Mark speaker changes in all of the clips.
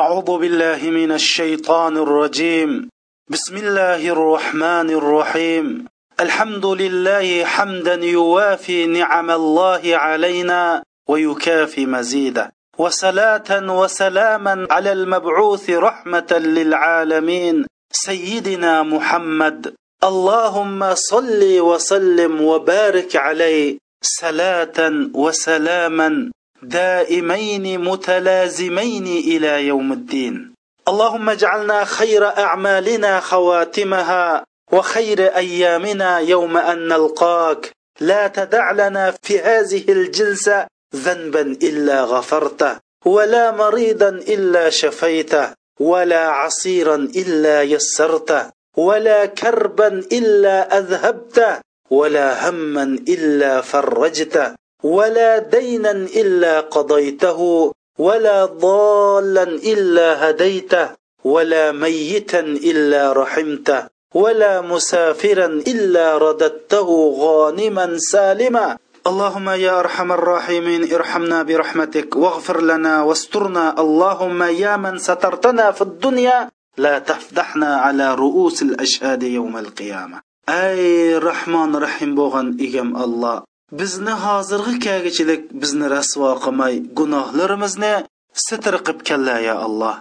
Speaker 1: أعوذ بالله من الشيطان الرجيم. بسم الله الرحمن الرحيم. الحمد لله حمدا يوافي نعم الله علينا ويكافي مزيدا وصلاة وسلاما على المبعوث رحمة للعالمين سيدنا محمد. اللهم صل وسلم وبارك عليه صلاة وسلاما دائمين متلازمين إلى يوم الدين. اللهم اجعلنا خير أعمالنا خواتمها وخير أيامنا يوم أن نلقاك. لا تدع لنا في هذه الجلسة ذنبا إلا غفرته ولا مريضا إلا شفيته ولا عصيرا إلا يسرته ولا كربا إلا أذهبته ولا هما إلا فرجته. ولا دينا إلا قضيته ولا ضالا إلا هديته ولا ميتا إلا رحمته ولا مسافرا إلا رددته غانما سالما. اللهم يا أرحم الراحمين ارحمنا برحمتك واغفر لنا واسترنا. اللهم يا من سترتنا في الدنيا لا تفضحنا على رؤوس الأشهاد يوم القيامة. أي رحمن رحيم بوغان إيغم الله. Bizni hozirgi kagichilik bizni rasvo qilmay gunohlarimizni sitir qilib kalla ya alloh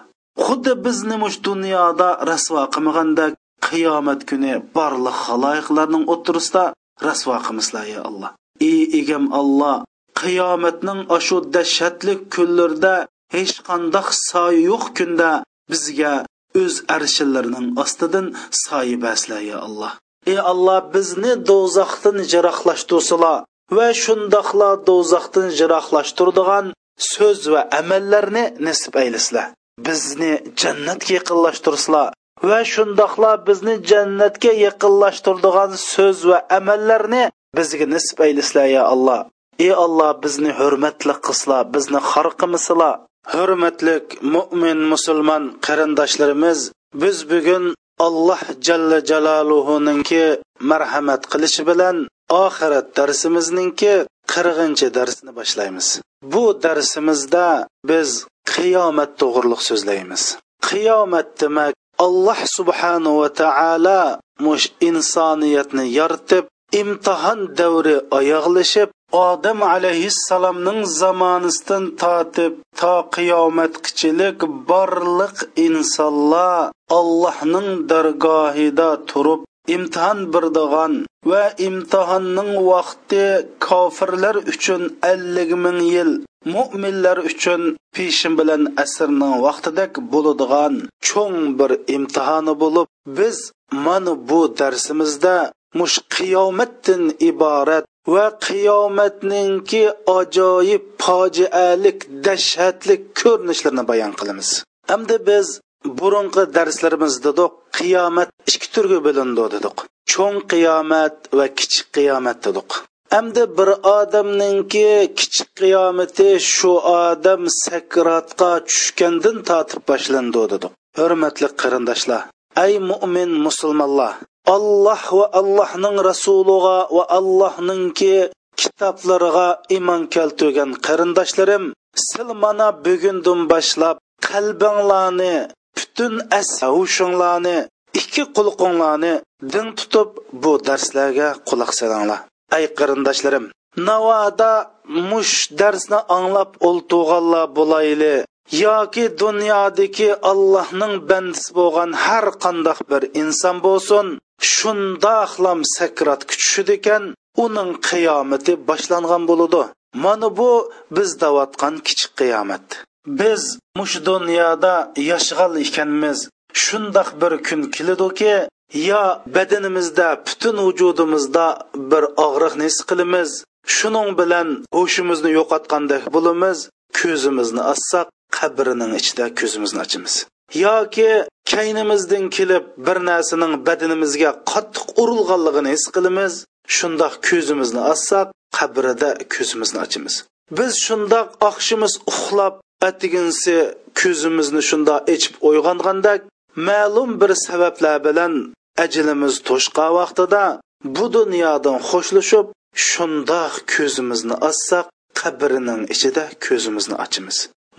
Speaker 1: xuddi bizni mush dunyoda rasvo qilmagandek qiyomat kuni barliq haloyiqlarning o'tirisida rasvo qilmaslar ya alloh ey egam alloh qiyomatning ashu dahshatli kunlarida hech qandoq soyi yo'q kunda bizga o'z arshilarining ostidan soyi basla ya alloh ey alloh bizni do'zaxdan jiroqlashtirsalar va shundoqla do'zaxdan jiroqlashtiradigan so'z va amallarni nisb aylasizlar. Bizni jannatga yaqinlashtirsizlar va shundoqla bizni jannatga yaqinlashtiradigan so'z va amallarni bizga nisb aylasizlar ya alloh. Ey alloh bizni hurmatli qilsizlar bizni xor qilmasizlar hurmatlik mo'min musulmon qarindoshlarimiz biz bugun alloh jalla jalaluhuninki marhamat qilishi bilan oxirat darsimizningki qirg'inchi darsini boshlaymiz. Bu darsimizda biz qiyomat to'g'riliq so'zlaymiz. Qiyomat demak alloh subhanahu va taolo mush insoniyatni yoritib imtihon davri oyoqlashib odam alayhissalomning zamonisidan tortib to qiyomatgichilik borliq insonlar allohning dargohida turib imtihon birdig'an va imtihonning vaqti kofirlar uchun ellik ming yil mo'minlar uchun peshin bilan asrning vaqtidek bo'ladigan cho'ng bir imtihoni bo'lib biz mana bu darsimizda mush qiyomatdan iborat va qiyomatninki ajoyib fojialik dahshatlik ko'rinishlarini bayon qilamiz. Hamda biz burunqi darslarimizda qiyomat ikki turga bo'lindi dedik. Cho'ng qiyomat va kichik qiyomat dedik. Әмді bir odamninki kichik qiyomati shu odam sakratga tushgandan tortib boshlandi dedik. Hurmatli qarindoshlar ay mo'min musulmonlar alloh va allohning rasuliga va allohninki kitoblariga iymon keltirgan qarindoshlarim sil mana bugundan boshlab qalbinglarni butun ashushinglarni ikki qulqinglarni din tutib bu darslarga quloq solinglar. Ay qarindoshlarim navoda mush darsni anglab o'ltirganlar bo'layli yoki dunyodagi allohning bandisi bo'lgan har qandoq bir inson bo'lsin shundoqlam sakrat kuchishidi ekan uning qiyomati boshlangan bo'ladi mana bu biz davotgan kichik qiyomat. Biz mush dunyoda yashagan ekanmiz. Shundoq bir kun keladiki yo badanimizda butun vujudimizda bir og'riqni his qilamiz. Shuning bilan hushimizni yo'qotgandek bo'lamiz. Ko'zimizni ochsak qabrining ichida ko'zimizni ochamiz. Yoki kaynimizdan kelib bir narsaning badanimizga qattiq urilganligini his qilamiz. Shundoq ko'zimizni ochsak qabrida ko'zimizni ochamiz. Biz shundoq oqshimiz uxlab atiginsi ko'zimizni shunda ichib uyg'onganda ma'lum bir sabablar bilan ajilimiz to'shqa vaqtida bu dunyodan xo'shlashib shundoq ko'zimizni ossak qabrining ichida ko'zimizni ochamiz.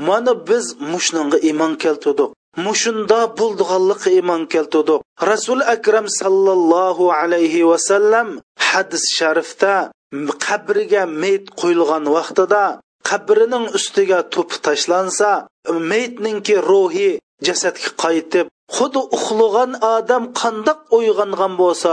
Speaker 1: Mana biz mushnunga iymon keltirdik mushunda bo'ldiganlik iymon keltirdik. Rasul akram sallallohu alayhi vasallam hadis sharifda qabriga meyit qo'yilgan vaqtida qabrining ustiga to'p tashlansa meyitninki ruhi jasadga qaytib xuddi uxlagan odam qandoq uyg'ongan bo'lsa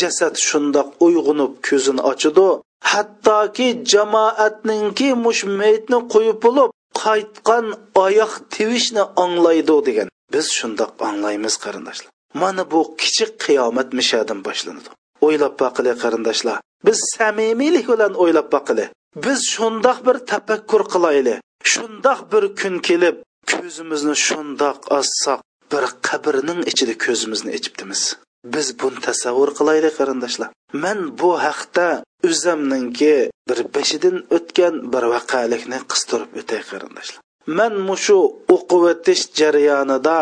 Speaker 1: jasad shundoq uyg'unib ko'zini ochidi hattoki jamoatninki mush mayitni qo'yib bo'lib qaytgan oyoq tevishni anglaydi degan. Biz shundoq anglaymiz qarindoshlar. Mana bu kichik qiyomat mishadan boshlanadi. O'ylab boqili qarindoshlar. Biz samimiylik bilan o'ylab boqili biz shundoq bir tafakkur qilayli shundoq bir kun kelib ko'zimizni shundoq ossoq bir qabrning ichida ko'zimizni ichibdimiz biz buni tasavvur qilaylik qarindoshlar. Man bu haqda o'zimninki bir beshidan o'tgan bir vaqelikni qistirib o'tay qarindoshlar. Man mushu o'qib o'tish jarayonida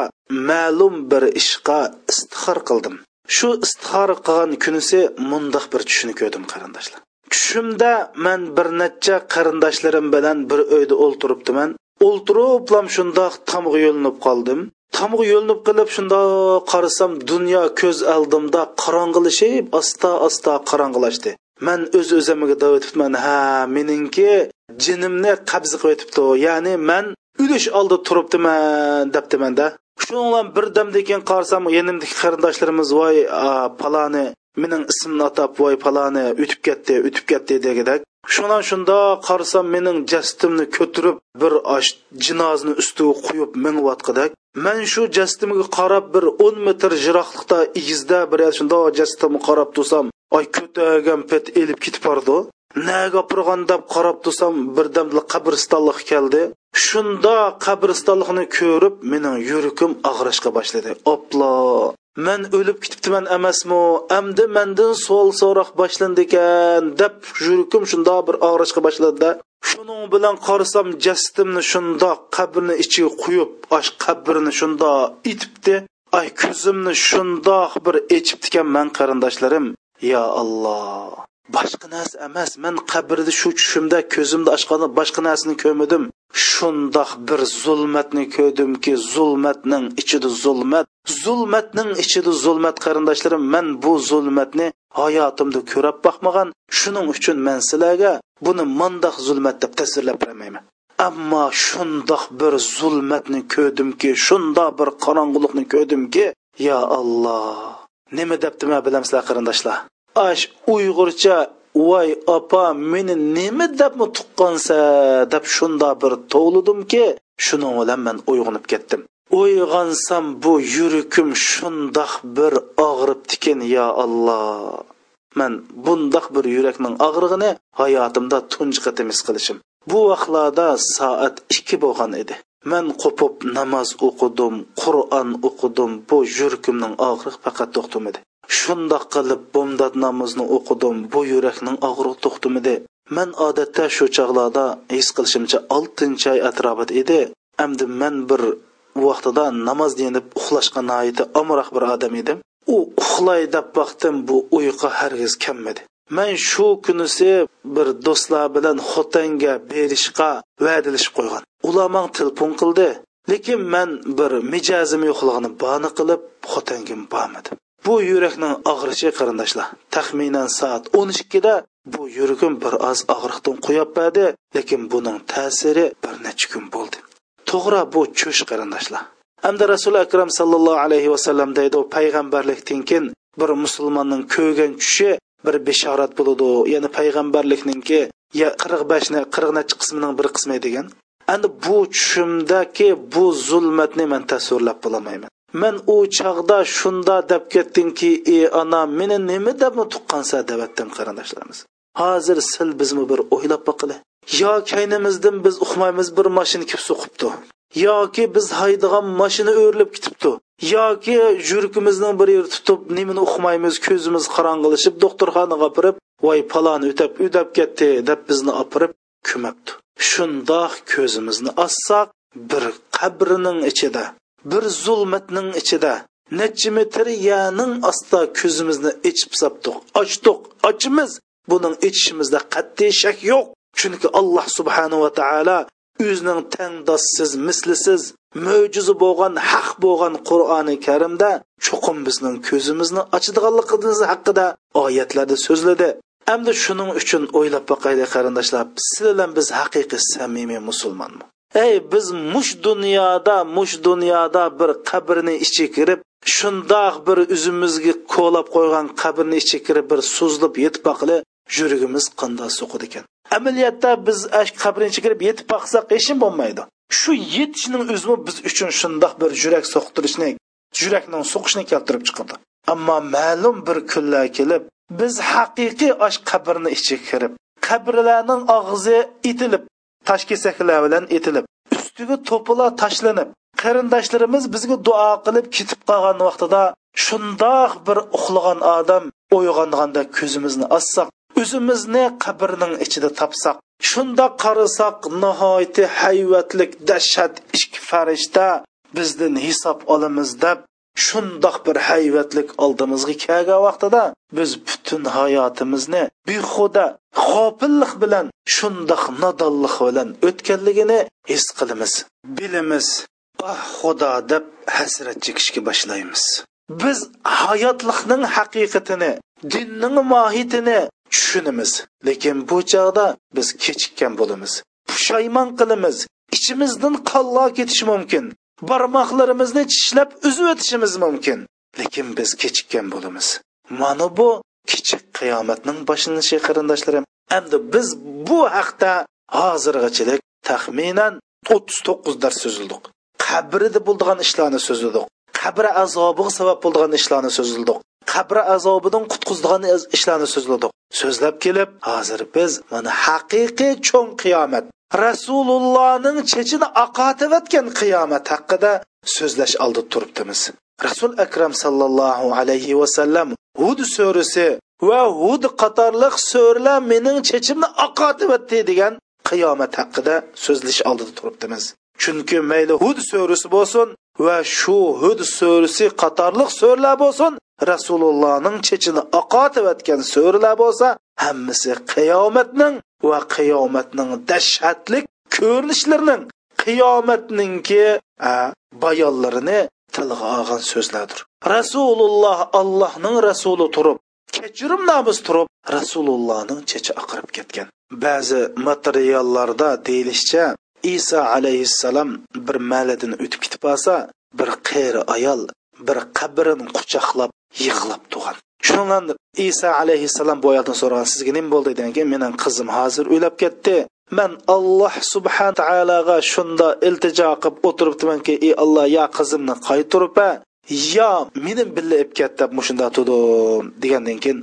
Speaker 1: ma'lum bir ishqa istixor qildim. Shu istixor qilgan kunisi mundoq bir tushni ko'rdim qarindoshlar. Tushimda man bir necha qarindoshlarim bilan bir uyda o'ltiribdiman. O'ltiriblam shundoq tomga yo'linib qoldim. Tomga yo'linib qilib shundoq qarasam dunyo ko'z oldimda qorong'ilashib asta asta qorong'ilashdi man o'z öz o'zimga davetibman ha meningki jinimni qabzi qilib o'tibdi ya'ni man ulush oldi turibdiman debdimanda. Shu bilan birdamdan keyin qarasam yanimdagi qarindoshlarimiz voy paloni mening ismimni atab voy paloni o'tib ketdi o'tib ketdi degidek shundan shunda qarasam mening jastimni ko'tirib bir osh jinozini ustiga quyib mingyotqidak man shu jastimga qarab bir o'n metr jiroqlikda igizda bir shunda jastimga qarab tursam oy ko'tagan pet elib ketib bordi naga purg'an deb qarab tursam birdam qabristonlik keldi. Shunda qabristonlikni ko'rib mening yuragim og'rishga boshladi. Oplo! Man o'lib ketibdiman emasmi? Amdi mandan savol so'roq boshlandikan deb yuragim shundoq bir og'rishga boshladida shuning bilan qarasam jasadimni shundoq qabrni ichiga quyib osh qabrni shundoq itibdi. Ay ko'zimni shundoq bir echibdikan man qarindoshlarim. Yo alloh boshqa narsa emas. Man qabrda shu tushimda ko'zimni ochganda boshqa narsani ko'rmadim. Shundoq bir zulmatni ko'rdimki zulmatning ichida zulmat zulmatning ichida zulmat qarindoshlarim men bu zulmatni hayotimda ko'rib boqmagan. Shuning uchun men sizlarga buni mandoq zulmat deb tasvirlab bermayman ammo shundoq bir zulmatni ko'rdimki shundoq bir qorong'ulikni ko'rdimki yo alloh nima debdima bilamsizlar qarindoshlar ash uyg'urcha voy opa meni nima debmi tuqqansa deb shunda bir tovludimki shuning bilan man uyg'onib ketdim. Uyg'onsam bu yurakim shundoq bir og'ribdikin yo alloh. Man bundoq bir yurakning og'rig'ini hayotimda tunji qatim his qilishim. Bu vaqtlarda soat ikki bo'lgan edi. Man qo'pib namoz o'qidim qur'on o'qidim bu yurkimning og'rig'i faqat to'xtamadi shundoq qilib bomdod namozni o'qidim. Bu yurakning og'riq to'xtamidi man odatda shu chog'larda his qilishimcha oltinchi oy atrofida edi. Amdi man bir vaqtida namoz dinib uxlashga noiti omroq bir odam edim. U uxlay deb baqdim bu uyqu hargiz kelmadi man shu kunisi bir do'stlar bilan xotanga berishga va'dalashib qo'ygan. Ular man telefon qildi lekin man bir mijozim yo'qligini bani qilib xotangim bormadim bu yurakning og'rishi qarindoshlar. Taxminan soat o'n ikkida bu yuragim bir oz og'riqdan qo'yib berdi lekin buning ta'siri bir necha kun bo'ldi. To'g'ri bu cho'sh qarindoshlar. Hamda rasuli akram sallallohu alayhi vasallam deydi payg'ambarlikdan keyin bir musulmonning ko'rgan tushi bir bishorat bo'ladi. Ya'ni payg'ambarlikninki ya qirq beshni qirq nechi qismining bir qismi degan. Endi bu tushimdagi bu zulmatni man tasvirlab bo'lolmayman. Man u chog'da shunda deb ketdimki ey ona meni nima deb tuqqansa debatdim qarindoshlarimiz. Hozir sil bizmi bir o'ylab boqili yo kaynimizdan biz uqmaymiz bir mashina kelib so'qibdi. Yoki biz haydigan mashina o'rilib ketibdi. Yoki yuragimizning bir yeri tutib nimani uqmaymiz ko'zimiz qorong'ilashib doktorxonaga opirib voy palon o'tab o'dab ketdi deb bizni opirib ko'mabdi shundoq ko'zimizni ossak bir qabrining ichida bir zulmatning ichida necha metr yaning osta ko'zimizni ichib sapdiq ochdiq ochimiz buning ichishimizda qat'iy shak yo'q chunki alloh subhanahu va taolo o'zining tangdossiz mislisiz mo'jiza bo'lgan haq bo'lgan qur'oni karimda chuqum bizning ko'zimizni ochadiganligimiz haqida oyatlarda so'zladi endi shuning uchun o'ylab boqaylik qarindoshlar siz bilan biz haqiqiy samimiy musulmonmi ey biz mush dunyoda mush dunyoda bir qabrni ichiga kirib shundoq bir o'zimizga ko'lab qo'ygan qabrni ichiga kirib bir suzlib yetib boqili yuragimiz qanday so'qidi ekan. Amaliyotda biz qabrni ichiga kirib yetib boqsak hech bo'lmaydi. Shu yetishning o'zi biz uchun shundoq bir yurak so'qtirishni yurakning so'qishini keltirib chiqardi ammo ma'lum bir kunlar kelib biz haqiqiy osh qabrni ichiga kirib qabrlarning og'zi itilib toshkesaklar bilan etilib ustiga to'pilar tashlanib qarindoshlarimiz bizga duo qilib ketib qolgan vaqtida shundoq bir uxlagan odam uyg'onganda ko'zimizni ochsak o'zimizni qabrning ichida topsak shundoq qarasak nihoyatda hayvatlik dahshat ikki farishta bizdan hisob olamiz deb shundoq bir hayvatlik oldimizga kelgan vaqtida biz butun hayotimizni behuda g'ofillik bilan shundoq nodonlik bilan o'tganligini his qilamiz. Bilamiz ah xudo deb hasrat chekishga boshlaymiz. Biz hayotlikning haqiqatini dinning mohiyatini tushunamiz lekin bu chog'da biz kechikkan bo'lamiz. Pushaymon qilamiz ichimizdan qallo ketishi mumkin. Barmoqlarimizni tishlab uzib o'tishimiz mumkin. Lekin biz kechikkan bo'lamiz. Mana bu kichik qiyomatning boshlanishi qarindoshlarim endi biz bu haqda hozirgachilik taxminan o'ttiz to'qqiz dars so'zildik qabrida bo'ldigan ishlarni so'zildik qabr azobiga sabab bo'lgan ishlarni so'zildik qabr azobidan qutqizdigan ishlarni so'zladik so'zlab kelib hozir biz mana haqiqiy cho'ng qiyomat rasulullohning chechini oqotivatgan qiyomat haqida so'zlash oldi turibdimiz. Rasul akram sallallohu alayhi vasallam hud surasi va hud qatorliq so'rlar mening chechimni oqotivatdi degan qiyomat haqida so'zlash oldida turibdimiz. Chunki mayli hud surasi bo'lsin va shu hud surasi qatorliq so'rlar bo'lsin rasulullohning chechini oqotivatgan so'rlar bo'lsa hammasi qiyomatning va qiyomatning dahshatli ko'rinishlarining qiyomatninki bayonlarini tilga olgan so'zlardir. Rasululloh allohning rasuli turib kechirim namus turib rasulullohning chechi oqirib ketgan. Ba'zi materiallarda deyilishicha iso alayhissalom bir maladin o'tib ketib qolsa bir qeri ayol bir qabrini quchoqlab yig'lab tug'an. Shundan iso alayhissalom bu ayoldan so'ragan sizga nima bo'ldi? degan keyin mening qizim hozir o'lab ketdi. Man alloh subhan taologa shunda iltijo qilib o'tiribdimanki ey alloh yo qizimni qaytirib yo meni billa ib ket deb mushunda turdim. degandan keyin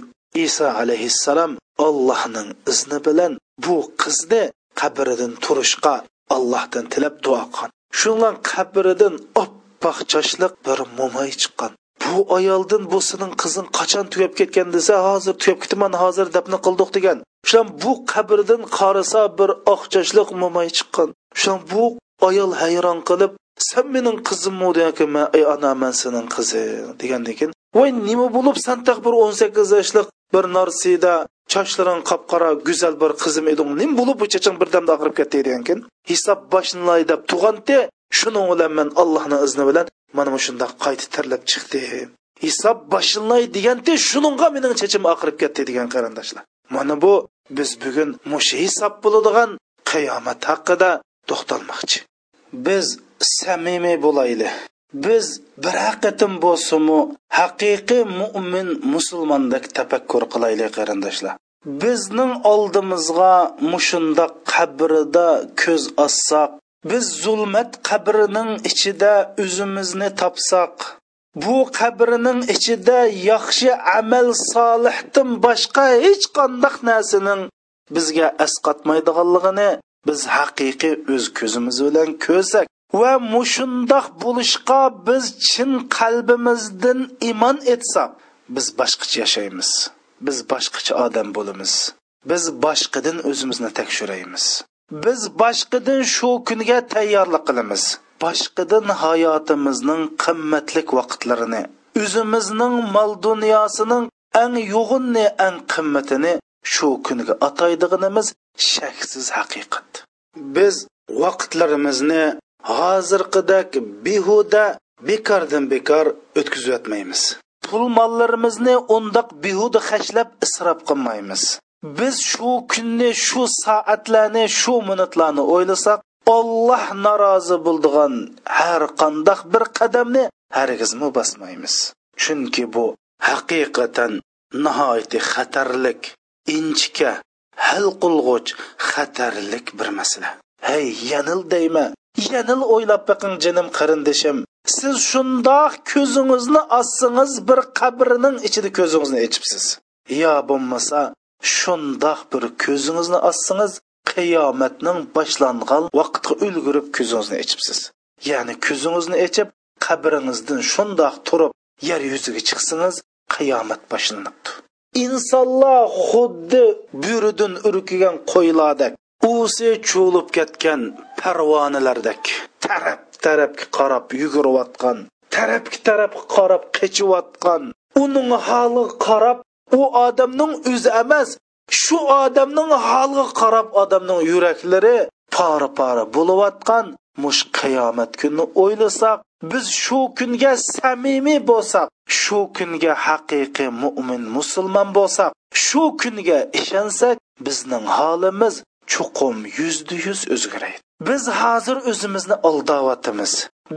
Speaker 1: iso alayhissalom allohning izni bilan bu qizni qabridan turishga allohdan tilab duo qilgan. Shundan qabridan oppoq choshliq bir mo'may chiqqan. Bu ayoldan bu sening qizing qachon tugab ketgan desa hozir tugab ketman hozir dafn qildik degan. Shuan bu qabrdan qarasa bir oq chochliq mo'may chiqqan. Shuan bu ayol hayron qilib sen mening qizimmi degan ey ona man sening qizing degandan keyin voy nima bo'lib san taq bir o'n sakkiz yoshlik bir narsida chochlaring qop qora go'zal bir qizim eding nima bo'lib bu chaching birdamda og'rib ketdi degan keyin hisob boshlanay deb tug'andi shuning bilan man allohni izni bilan mana shundoq qayta tirlab chiqdi. Hisob boshlanay deganda shuningga mening chechim oqirib ketdi degan qarindoshlar. Mana bu biz bugun mush hisob bo'ladigan qiyomat haqida to'xtalmoqchi. Biz samimiy bo'layli biz bir haqiqatim bo'lsinmi haqiqiy mo'min musulmondek tafakkur qilaylik qarindoshlar. Bizning oldimizga mushundoq qabrida ko'z ossak biz zulmat qabrining ichida o'zimizni topsak bu qabrining ichida yaxshi amal solihdan boshqa hech qanday narsaning bizga asqatmaydiganligini biz haqiqiy o'z ko'zimiz bilan ko'rsak va mushundoq bo'lishga biz chin qalbimizdan iymon etsak biz boshqacha yashaymiz. Biz boshqacha odam bo'lamiz. Biz boshqadan o'zimizni tekshiraymiz. Biz boshqadan shu kunga tayyorlik qilamiz. Boshqadan hayotimizning qimmatlik vaqtlarini o'zimizning mol dunyosining eng yo'g'inni eng qimmatini shu kunga ataydiganimiz shaksiz haqiqat. Biz vaqtlarimizni hozirgidek behuda bekordan bekor o'tkazayotmaymiz. Pul mollarimizni undoq behuda xashlab isrof qilmaymiz. Biz shu kunni shu soatlarni shu minutlarni o'ylasak olloh norozi bo'ldigan har qandoq bir qadamni hargizmi bosmaymiz chunki bu haqiqatan nihoyatda xatarlik inchika hal qilg'uch xatarlik bir masala. Hey yanil deyman yanil o'ylab baqing jinim qarindishim. Siz shundoq ko'zingizni ossangiz bir qabrning ichida ko'zingizni ichibsiz yo bo'lmasa shundoq bir ko'zingizni ossangiz qiyomatning boshlangan vaqtga ulgurib ko'zingizni ochibsiz ya'ni ko'zingizni ochib qabringizdan shundoq turib yer yuziga chiqsangiz qiyomat boshlanibdi. Insonlar xuddi buridan urkigan qo'ylardek usi cho'lib ketgan parvonalardek taraf tarafga qarab yugurayotgan tarafga tarafga qarab qechiyotgan uning holiga qarab u odamning o'zi emas shu odamning holiga qarab odamning yuraklari pora pora bo'layotgan. Mush qiyomat kunini o'ylasak biz shu kunga samimiy bo'lsak shu kunga haqiqiy mo'min musulmon bo'lsak shu kunga ishonsak bizning holimiz chuqum yuzda yuz o'zgaraydi biz hozir o'zimizni aldayotimiz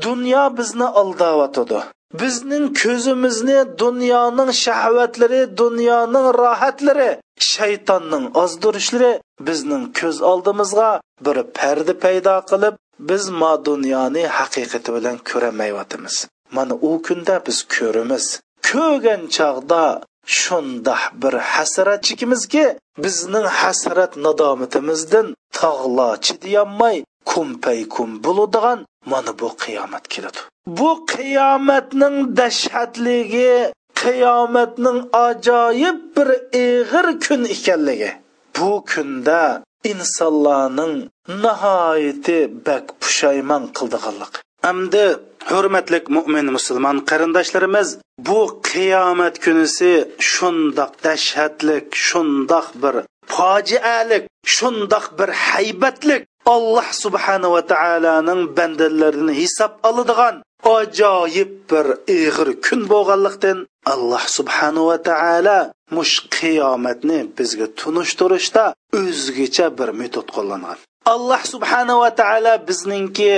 Speaker 1: dunyo bizni aldayotidi bizning ko'zimizni dunyoning shahvatlari dunyoning rohatlari shaytonning ozdirishlari bizning ko'z oldimizga bir parda paydo qilib biz ma dunyoni haqiqati bilan ko'ramayotimiz mana u kunda biz ko'rimiz. Ko'rgan chog'da shundoq bir hasrat chekimizki bizning hasrat nadomatimizdan tog'lo chidayolmay kumpay kum bo'ladigan mana bu qiyomat keladi. Bu qiyomatning dahshatligi qiyomatning ajoyib bir ig'ir kun ekanligi. Bu kunda insonlarning nihoyati bak pushaymon qildiganlik. Amdi hurmatli mo'min musulmon qarindoshlarimiz bu qiyomat kunisi shundoq dahshatlik shundoq bir fojialik shundoq bir haybatlik alloh subhanava taoloning bandalarini hisob oladigan ajoyib bir ig'ir kun bo'lganlikdan alloh subhanava taolo mush qiyomatni bizga tunishtirishda o'zgacha bir metod qo'llangan. Alloh subhanava taolo bizningki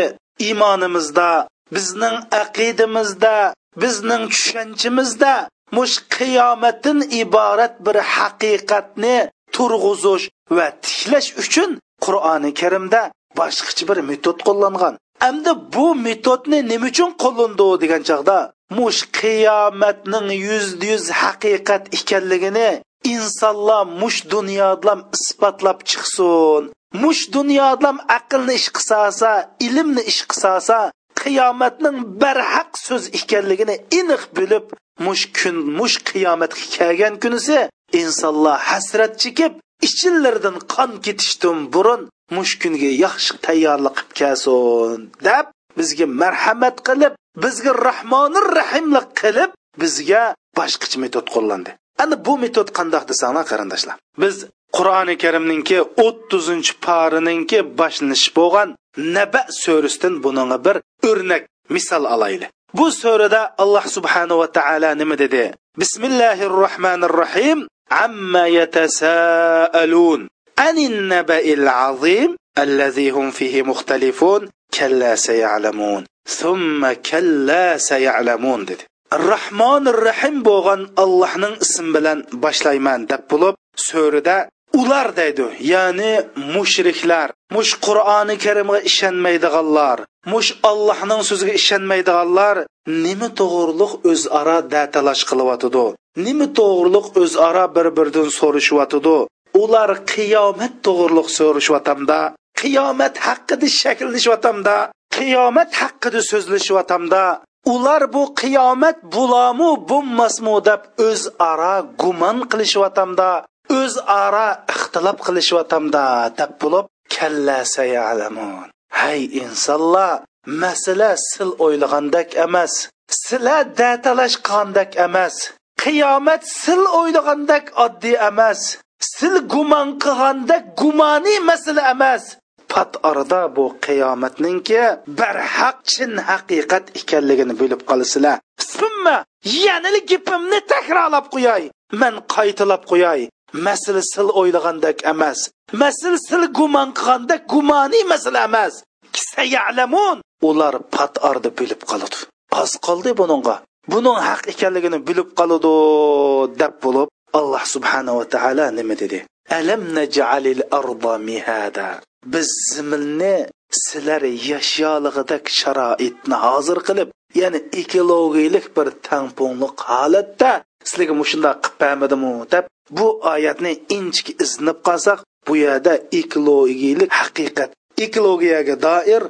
Speaker 1: iymonimizda bizning aqidamizda bizning tushunchimizda mush qiyomatdan iborat bir haqiqatni turg'uzish va tiklash uchun qur'oni karimda boshqacha bir metod qo'llangan. Hamda bu metodni nima uchun qo'llandi degan chog'da mush qiyomatning yuzda yuz haqiqat ekanligini insonlar mush dunyodan isbotlab chiqsin. Mush dunyodan aqlni ish qilsa ilmni ish qilsa qiyomatning barhaq so'z ekanligini aniq bilib mush kun mush qiyomatga kelgan kunisi insonlar hasrat chekib ichillaridan qon ketishdim burun mush kunga yaxshi tayyorlik qilib kelsin deb bizga marhamat qilib bizga rahmonir rahimlik qilib bizga boshqacha metod qo'llandi. Ana bu metod qandoq desanglar qarindoshlar? Biz qur'oni karimninki o'ttizinchi parininki boshlanishi bo'lgan naba surasidan buninga bir o'rnak misol olayli bu surada alloh subhanava taolo nima dedi? بسم الله الرحمن الرحيم عما يتساءلون عن النبأ العظيم الذي هم فيه مختلفون كلا سيعلمون ثم كلا سيعلمون دي الرحمن الرحيم بوغن الله نن اسم بلن باشلايمان دب بلوب سورده اولار ديدو يعني مشركلار mush qur'oni karimga ishonmaydiganlar mush allohning so'ziga ishonmaydiganlar nima to'g'riliq o'zaro datalash qilyotidi? Nima to'g'riliq o'zaro bir biridan so'rashyotidi? Ular qiyomat to'g'riliq so'rashyotamda qiyomat haqida shakllashyotamda qiyomat haqida so'zlashyotamda ular bu qiyomat bulamu bo'lmasmu deb o'zaro gumon qilishyotamda o'zaro ixtilof qilishyotamda deb bo'lib kallasayalamun hay insonlar masala sil o'ylagandak emas sizlar datalashgandak emas qiyomat sil o'ylagandak oddiy emas sil gumon qilgandak gumoniy masala emas. Pat orada bu qiyomatningki barhaq chin haqiqat ekanligini bilib qolasizlar summa yanili gapimni takrorlab qo'yay man qaytalab qo'yay masala sil o'ylagandek emas. Masala sil gumon qilgandek gumoniy masala emas. Sayalamun ular pat orda bilib qoladi. Oz qoldi buningga buning haq ekanligini bilib qoladi deb bo'lib alloh subhanava taolo nima dedi? Alam naj'alil arda mihada. Biz zimilni sizlar yasholig'idak sharoitni hozir qilib ya'ni ekologiyalik bir tangpungliq holatda sizlarga mushundoq qilib bermadimu deb bu oyatni inchki iznib qolsak bu yerda ekologiyalik haqiqat ekologiyaga doir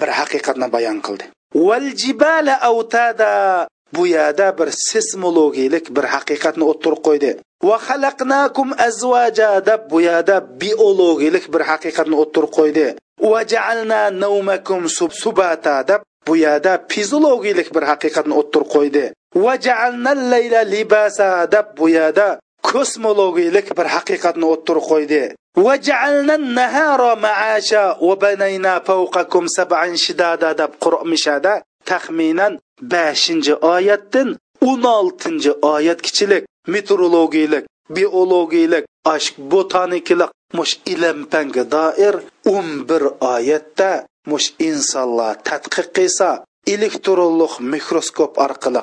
Speaker 1: bir haqiqatni bayon qildi. Val jibala avtada bu yerda bir seysmologiyalik bir haqiqatni o'ttirib qo'ydi. Va xalaqnakum azvaja deb bu yerda biologiyalik bir haqiqatni o'ttirib qo'ydi. Va ja'alna naumakum subata deb bu yerda fiziologiyalik bir haqiqatni o'ttirib qo'ydi. Va ja'alna layla libasa deb bu yerda kosmologiyalik bir haqiqatni o'ttirib qo'ydi. Va ja'alna nahara ma'asha va banayna fawqakum sab'an shidada deb qur'mishada taxminan 5 oyatdan 16 oyatkichilik meteorologiyalik biologiyalik ashk botanikalik mush ilm panga doir 11 oyatda mush insonlar tadqiq qilsa elektronlik mikroskop orqali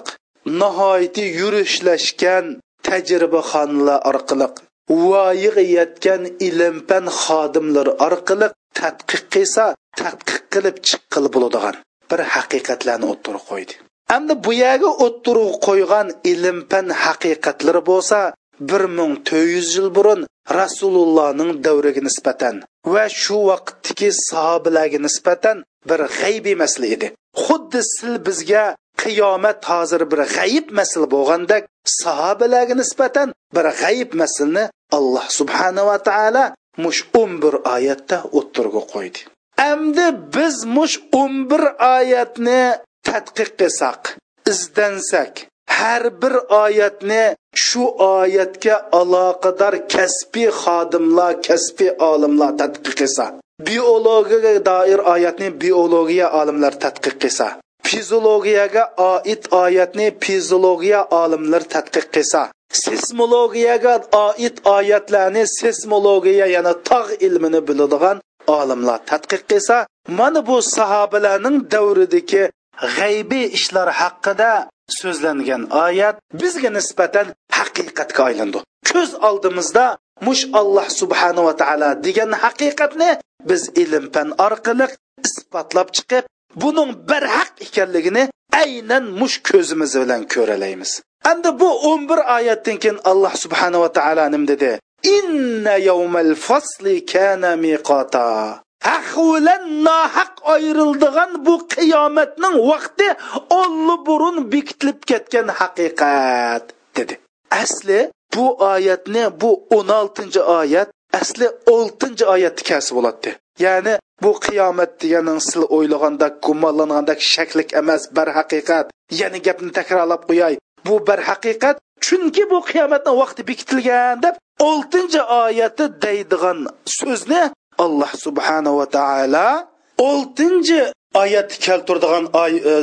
Speaker 1: nihoyati yurishlashgan tajribaxonalar orqali voyiga yetgan ilm fan xodimlari orqali tadqiq qilsa tadqiq qilib chiqqil bo'ladigan bir haqiqatlarni o'ttirib qo'ydi. Endi bu yerga o'ttirib qo'ygan ilm fan haqiqatlari bo'lsa bir ming to'rt yuz yil burun rasulullohning davriga nisbatan va shu vaqtdagi sahobalarga nisbatan bir g'aybiy masala edi. Xuddi sil bizga qiyomat hozir bir g'ayib masala bo'lgandek sahobalarga nisbatan bir g'ayib masalni alloh subhanava taolo mush o'n bir oyatda o'ttirga qo'ydi. Amdi biz mush o'n bir oyatni tadqiq qilsak izdansak har bir oyatni shu oyatga aloqador kasbiy xodimlar kasbiy olimlar tadqiq qilsa biologiyaga doir oyatni biologiya olimlar tadqiq qilsa fiziologiyaga oid oyatni fiziologiya olimlar tadqiq qilsa seysmologiyaga oid oyatlarni seysmologiya yana tog' ilmini biladigan olimlar tadqiq qilsa mana bu sahobalarning davridagi g'aybiy ishlar haqida so'zlangan oyat bizga nisbatan haqiqatga aylandi. Ko'z oldimizda mush alloh subhanava taolo degan haqiqatni biz ilm fan orqali isbotlab chiqib buning barhaq ekanligini aynan mush ko'zimiz bilan ko'ralaymiz. Endi bu 11 oyatdan keyin alloh subhanava taolo nim dedi? Inna yawmal fasli kana miqata. Haq nohaq ayrildigan bu qiyomatning vaqti olli burun bekitilib ketgan haqiqat dedi. Asli bu oyatni bu 16 oyat asli 6 oyatni kasb bo'ladi. Ya'ni bu qiyomat deganing sil o'ylaganda gumonlanganda shaklik emas bir haqiqat. Yana gapni takrorlab qo'yay. Bu bir haqiqat chunki bu qiyomatni vaqti bekitilgan deb oltinchi oyati deydigan so'zni alloh subhanava taolo oltinchi oyatni keltirdigan e,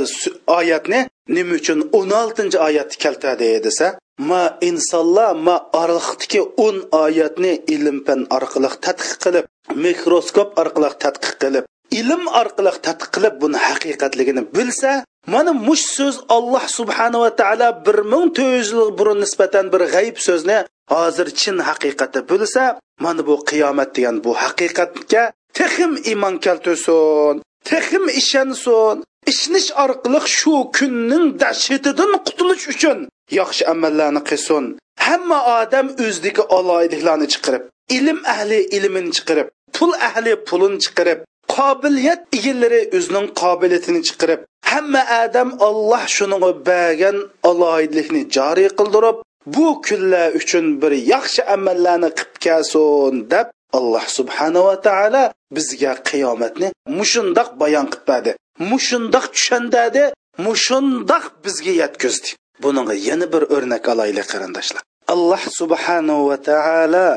Speaker 1: oyatni nima uchun o'n oltinchi oyatni keltiradi desa ma insonlar ma orliqdiki o'n oyatni ilm fan orqali tadqiq qilib mikroskop orqali tadqiq qilib ilm orqali tadqiq qilib buni haqiqatligini bilsa mana mush so'z alloh subhanava taolo bir ming to'rt yuz yil burun nisbatan bir g'ayb so'zni hozir chin haqiqati bilsa mana bu qiyomat degan bu haqiqatga texim iymon keltirsin texim ishonsin ishnish orqali shu kunning dahshatidan qutulish uchun yaxshi amallarni qilsin. Hamma odam o'zidagi oloyliklarni chiqarib ilm ahli ilmini chiqarib pul ahli pulini chiqarib qobiliyat egalari o'zining qobiliyatini chiqarib hamma odam olloh shuni bergan aloyidlikni joriy qildirib bu kunlar uchun bir yaxshi amallarni qilib kelsin deb alloh subhanava taolo bizga qiyomatni mushundoq bayon qilib berdi mushundoq tushundadi mushundoq bizga yetkazdi. Buninga yana bir o'rnak olaylik qarindoshlar. Alloh subhanava taolo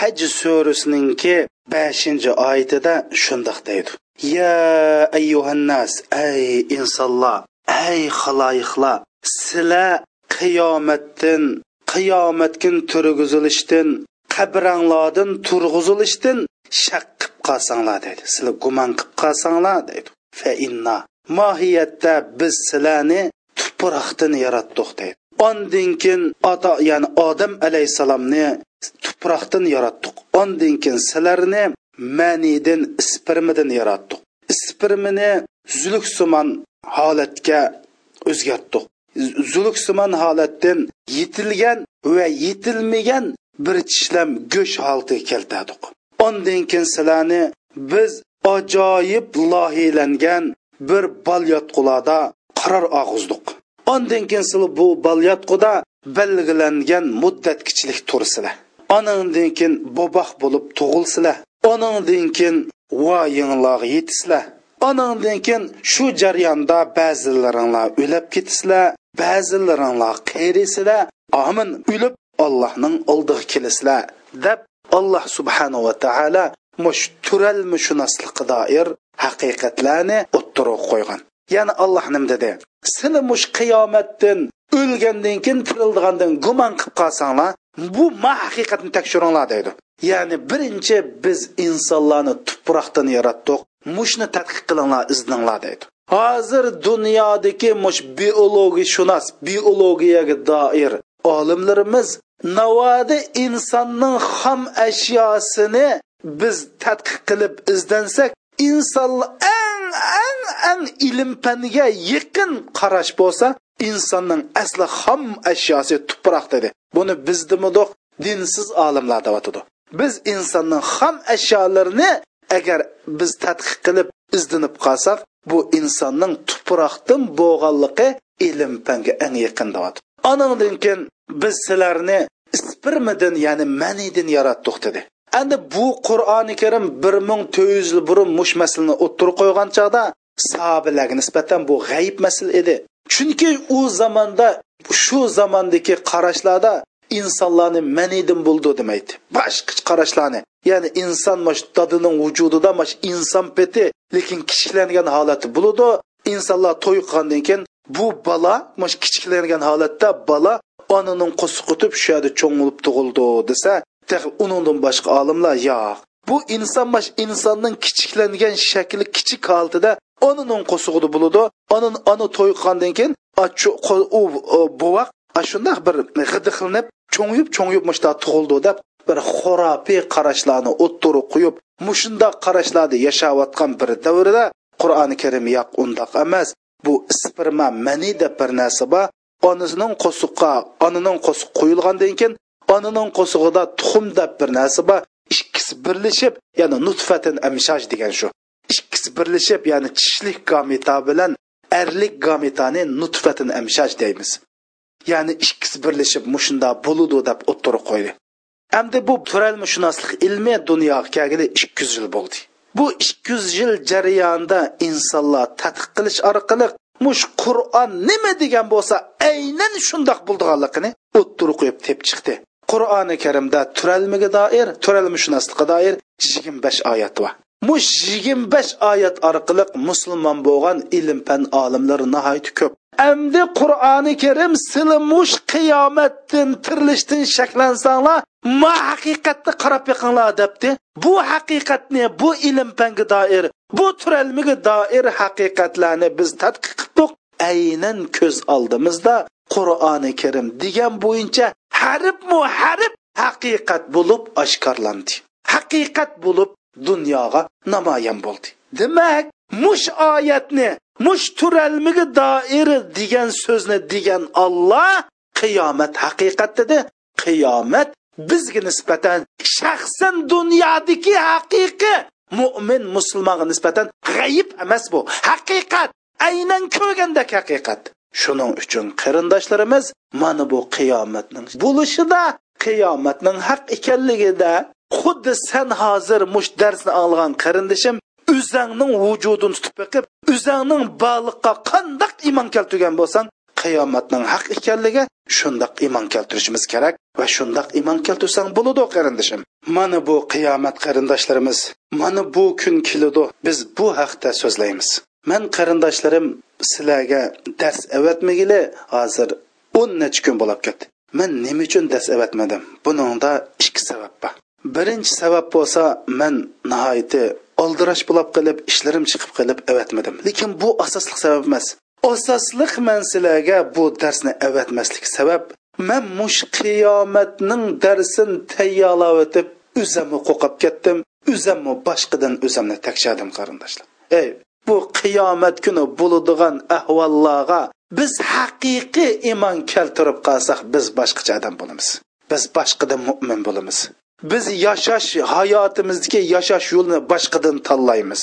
Speaker 1: haj surasininki beshinchi oyatida shundoq deydi. Ya ayyuhannas ey insonlar ey xaloyiqlar sizlar qiyomatdan qiyomatkin turg'izilishdan qabranglardan turg'izilishdan shak qilib qolsanglar deydi. Sizlar gumon qilib qolsanglar deydi. Fa inna mohiyatda biz sizlarni tuproqdan yaratdik deydi. Ondan keyin ota ya'ni odam alayhissalomni tuproqdan yaratdik. Ondan keyin sizlarni manidan ispirmidan yaratdik. Ispirmini zuluksimon holatga o'zgartdik. Zuluksimon holatdan yetilgan va yetilmagan bir tishlam go'sht holatiga keltirdik. Ondan keyin sizlarni biz ajoyib lohilangan bir bal yotqularda qaror og'izdiq ondan keyin sizlar bu balyotquda belgilangan muddatkichilik tursizlar onandan keyin boboq bo'lib tug'ilsizlar onandan keyin voyinglarga yetisizlar onandan keyin shu jarayonda ba'zilaringlar o'lib ketisizlar ba'zilaringlar qayrisizlar amin o'lib allohning oldiga kelisizlar deb alloh subhanava taolo mush turalmushunoslikqa doir haqiqatlarni o'ttirib qo'ygan. Ya'ni alloh nim dedi seni mush qiyomatdan o'lgandan keyin tirildigandan gumon qilib qolsanglar bu ma haqiqatni tekshiringlar deydi. Ya'ni birinchi biz insonlarni tuproqdan yaratdik mushni tadqiq qilinglar izninglar deydi. Hozir dunyodagi mush biologiya shunos biologiyaga doir olimlarimiz navoda insonning xom ashyosini biz tadqiq qilib izdansak insonlar eng eng ilm paniga yaqin qarash bo'lsa insonning asli xom ashyosi tuproq dedi. Buni bizdimidoq dinsiz olimlar deyotidi biz insonning xom ashyolarini agar biz tadqiq qilib izdinib qolsak bu insonning tuproqdan bo'lganligi ilm panga eng yaqin deyotdi anandan keyin biz sizlarni ispirmidin ya'ni manidin yaratdik dedi. Endi bu qur'oni karim bir ming to'rt yuz yil burun mush masalani o'ttirib qo'ygan chog'da sahobalarga nisbatan bu g'ayib masala edi. Chunki u zamonda shu zamondagi qarashlarda insonlarni manidin bo'ldi demaydi. Boshqa qarashlarni ya'ni inson mash dadining vujudida mash inson peti lekin kichiklangan holati bo'ladi insonlar to'y qilgandan keyin bu bola mash kichiklangan holatda bola onaning qo'siq o'tib shu yerda cho'ng bo'lib tug'ildi desa undan boshqa olimlar yo'q. Bu inson mash insonning kichiklangan shakli kichik holatida onaning qo'sig'ida bo'ladi. Onin ona to'y keyin u buvaq shundoq bir g'idiqlinib cho'ngib cho'ngib mushta tug'ildi deb bir xurafiy qarashlarni o'ttirib qo'yib mushundoq qarashlarda yashayotgan bir davrda qur'oni karim yoq undoq emas. Bu sperma mani deb bir narsa bor. Onasining qo'siqqa onaning qo'siq qo'yilgandan keyin onaning qo'sig'ida tuxum deb bir narsa bor. Ikkisi birlashib ya'ni nutfatin amshaj degan shu. Ikkisi birlashib ya'ni tishlik gameta bilan erlik gametani nutfatin amshaj deymiz. Ya'ni ikkisi birlashib mushunda bo'ludi deb o'ttirib qo'ydi. Endi bu turalmishunoslik ilmi dunyoga kelgili ikki yuz yil bo'ldi. Bu ikki yuz yil jarayonida insonlar tadqiq qilish orqali mush qur'on nima degan bo'lsa aynan shundoq bo'ldiganligini o'ttirib qo'yib tep chiqdi. Qur'oni karimda turalmiga doir turalmishunoslikqa doir yigirma besh oyat bor mush yigirma besh oyat orqali musulmon bo'lgan ilm fan olimlari nihoyat ko'p. Endi Qur'oni Karim silimush mush qiyomatdan tirilishdan shaklansanglar ma haqiqatni qarab yiqinglar debdi. Bu haqiqatni bu ilm fanga doir bu turalmiga doir haqiqatlarni biz tadqiq qildik. Aynan ko'z oldimizda qur'oni karim degan bo'yicha harf mu haqiqat bo'lib oshkorlandi. Haqiqat bo'lib dunyoga namoyon bo'ldi. Demak mush oyatni mush turalmigi doiri degan so'zni degan olloh qiyomat haqiqat dedi. Qiyomat bizga nisbatan shaxsan dunyodagi haqiqiy mo'min musulmonga nisbatan g'ayib emas bu. Haqiqat aynan ko'rgandek haqiqat. Shuning uchun qarindoshlarimiz mana bu qiyomatning bo'lishida qiyomatning haq ekanligida xuddi san hozir mush darsni olgan qarindishim o'zangning vujudini tutib boqib o'zangning bog'liqqa qandoq iymon keltirgan bo'lsang qiyomatning haq ekanligiga shundoq iymon keltirishimiz kerak va shundoq iymon keltirsang bo'ladi qarindishim. Mana bu qiyomat qarindoshlarimiz mana bu kun keladi biz bu haqda so'zlaymiz. Man qarindoshlarim sizlarga dars avatmagili. Hozir o'n necha kun bo'lib ketdi. Man nima uchun dars avatmadim? Buningda ikki sabab bor. Birinchi sabab bo'lsa man nihoyatda oldirash bo'lib qilib ishlarim chiqib qilib avatmadim. Lekin bu asosli sabab emas. Asosliq man sizlarga bu darsni avatmaslik sabab man mush qiyomatning darsin tayyorlab o'tib o'zimni qo'qib ketdim. O'zimni boshqadan o'zimni takshadim qarindoshlar. Ey bu qiyomat kuni bo'ladigan ahvollarga biz haqiqiy iymon keltirib qolsak biz boshqacha odam bo'lamiz. Biz boshqadan mo'min bo'lamiz. Biz yashash hayotimizdagi yashash yo'lini boshqadan tanlaymiz.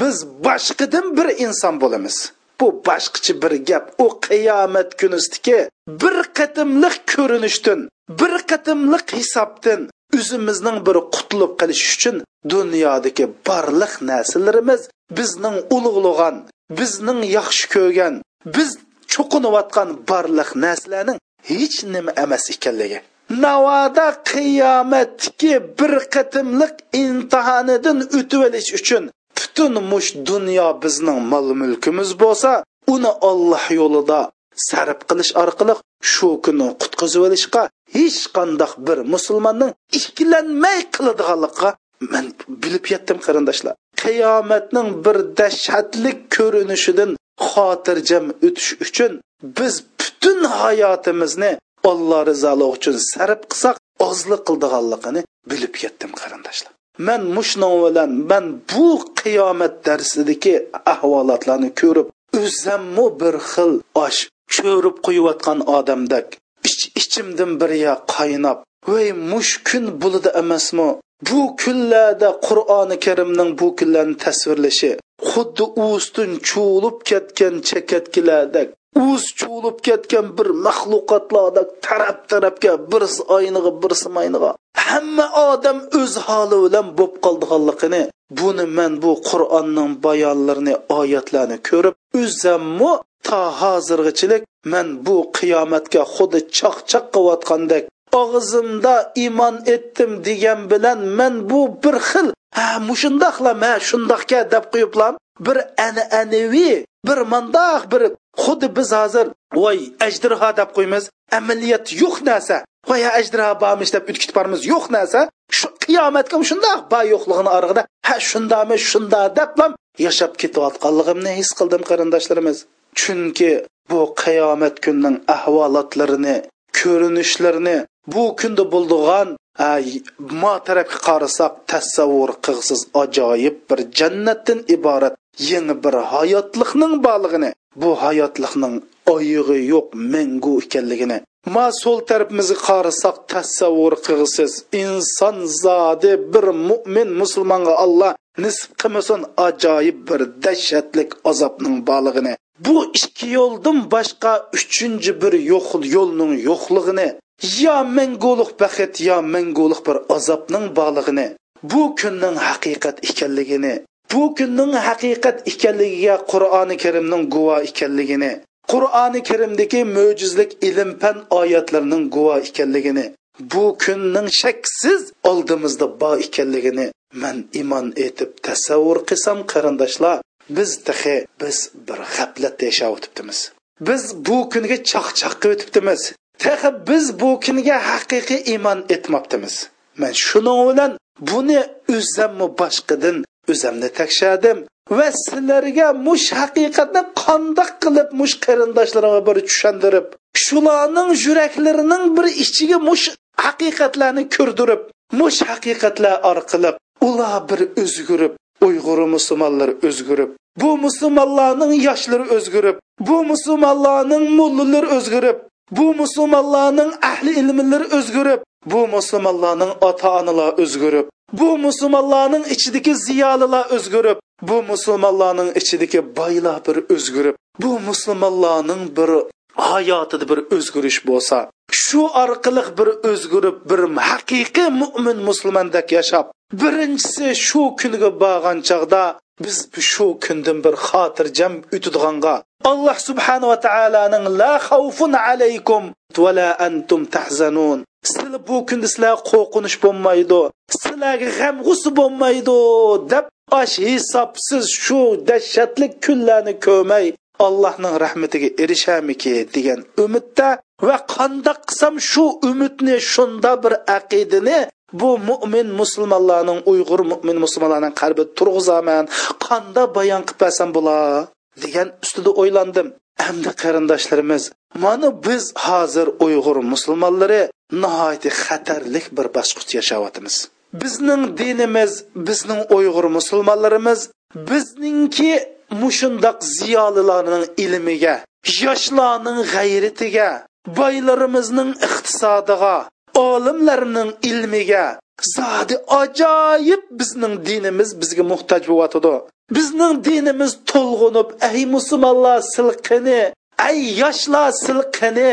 Speaker 1: Biz boshqadan bir inson bo'lamiz. Bu boshqacha bir gap. U qiyomat kunisidagi bir qatimliq ko'rinishdan bir qatimliq hisobdan o'zimizning bir qutulib qolish uchun dunyodagi barliq narsalarimiz bizning ulug'lagan bizning yaxshi ko'rgan biz cho'qinayotgan barliq narsalarning hech nima emas ekanligi. Navoda qiyomatdagi bir qatimliq imtihonidan o'tib olish uchun butun mush dunyo bizning mol mulkimiz bo'lsa uni olloh yo'lida sarf qilish orqali shu kuni qutqizib olishga hech qandoq bir musulmonning ikkilanmay qiladiganligiga man bilib yetdim qarindoshlar. Qiyomatning bir dahshatlik ko'rinishidan xotirjam o'tish uchun biz butun hayotimizni alloh rizoligi uchun sarf qilsak ozlik qildiganligini bilib yetdim qarindoshlar. Man mushno bilan man bu qiyomat darsidagi ahvolotlarni ko'rib o'zimmu bir xil osh cho'rib quyayotgan odamdak ich ichimdan bir yoq qaynab voy mush kun bo'ladi emasmi? Bu kunlarda qur'oni karimning bu kunlarni tasvirlashi xuddi ustun chuvilib ketgan chakatkilardek o'z chuvilib ketgan bir maxluqotlardek taraf tarafga birsi oyniga birsi mayniga hamma odam o'z holi bilan bo'lib qoldiganligini buni man bu qur'onning bayonlarini oyatlarini ko'rib o'zammi to hozirgachilik man bu qiyomatga xuddi chaqchaq qilayotgandek og'zimda iymon etdim degan bilan men bu bir xil ha mushundoqla ma shundoqka deb qo'yiblam. Bir an'anaviy bir mandoq bir xuddi biz hozir voy ajdirho deb qo'ymiz. Amaliyat yo'q narsa. Voy ajdirho bormish deb o'tkitib bormiz yo'q narsa. Shu qiyomatga shundoq bor yo'qligini orqada ha shundami shunda deblam yashab ketayotganligimni his qildim qarindoshlarimiz. Chunki bu qiyomat kunning ahvolotlarini ko'rinishlarini bu kunda bo'ldigan ma tarafga qarasak tasavvur qilsiz ajoyib bir jannatdan iborat yangi bir hayotlikning borlig'ini bu hayotlikning oyig'i yo'q mangu ekanligini. Ma so'l tarafimizga qarasak tasavvur qilsiz inson zodi bir mo'min musulmonga alloh nisb qilmasin ajoyib bir dahshatlik azobning borlig'ini. Bu ikki yo'ldan boshqa uchinchi bir yo'q yo'lning yo'qligini yo mangulik baxit yo mangulik bir azobning borlig'ini bu kunning haqiqat ekanligini bu kunning haqiqat ekanligiga qur'oni karimning guvo ekanligini qur'oni karimdagi mo'jizlik ilm fan oyatlarining guvo ekanligini bu kunning shaksiz oldimizda bor ekanligini man iymon etib tasavvur qilsam qarindoshlar biz tahi biz bir g'aflatda yashab o'tibdimiz. Biz bu kunga chaqchaq o'tibdimiz. Tahi biz bu kunga haqiqiy iymon etmabdimiz. Man shuning bilan buni o'zimmi boshqadan o'zamni takshadim va sizlarga mush haqiqatni qandoq qilib mush qarindoshlarimga bir tushundirib shularning yuraklarining bir ichiga mush haqiqatlarni ko'rdirib mush haqiqatlar orqali ular bir o'zgurib uyg'ur musulmonlar o'zgurib bu musulmonlarning yoshlari o'zgurib bu musulmonlarning mullalari o'zgurib bu musulmonlarning ahli ilmlari o'zgurib bu musulmonlarning ota onalar o'zgurib bu musulmonlarning ichidagi ziyolilar o'zgurib bu musulmonlarning ichidagi boylar bir o'zgurib bu musulmonlarning bir hayotida bir o'zgarish bo'lsa shu orqali bir o'zgurib bir haqiqiy mo'min musulmondek yashab birinchisi shu kunga borgan chog'da biz shu kundan bir xotirjam o'tadiganga alloh subhanava taoloning la xavfun alaykum va la antum tahzanun. Sizlar bu kunda sizlar qo'rqinish bo'lmaydi sizlarga g'amg'usi bo'lmaydi deb osh hisobsiz shu dahshatli kunlarni ko'rmay allohning rahmatiga erishamiki degan umidda va qandoq qilsam shu umidni shunda bir aqidani bu mo'min musulmonlarning uyg'ur mo'min musulmonlarning qalbi turg'izaman qanda bayon qilib bersam bo'lar degan ustida o'ylandim. Hamda qarindoshlarimiz mana biz hozir uyg'ur musulmonlari nihoyatda xatarlik bir bosqich yashayotimiz bizning dinimiz bizning uyg'ur musulmonlarimiz bizningki mushundoq ziyolilarning ilmiga yoshlarning g'ayritiga boylarimizning iqtisodiga olimlarning ilmiga zodi ajoyib bizning dinimiz bizga muhtoj bo'lyotidi. Bizning dinimiz to'lg'unib ey musulmonlar silqini ey yoshlar silqini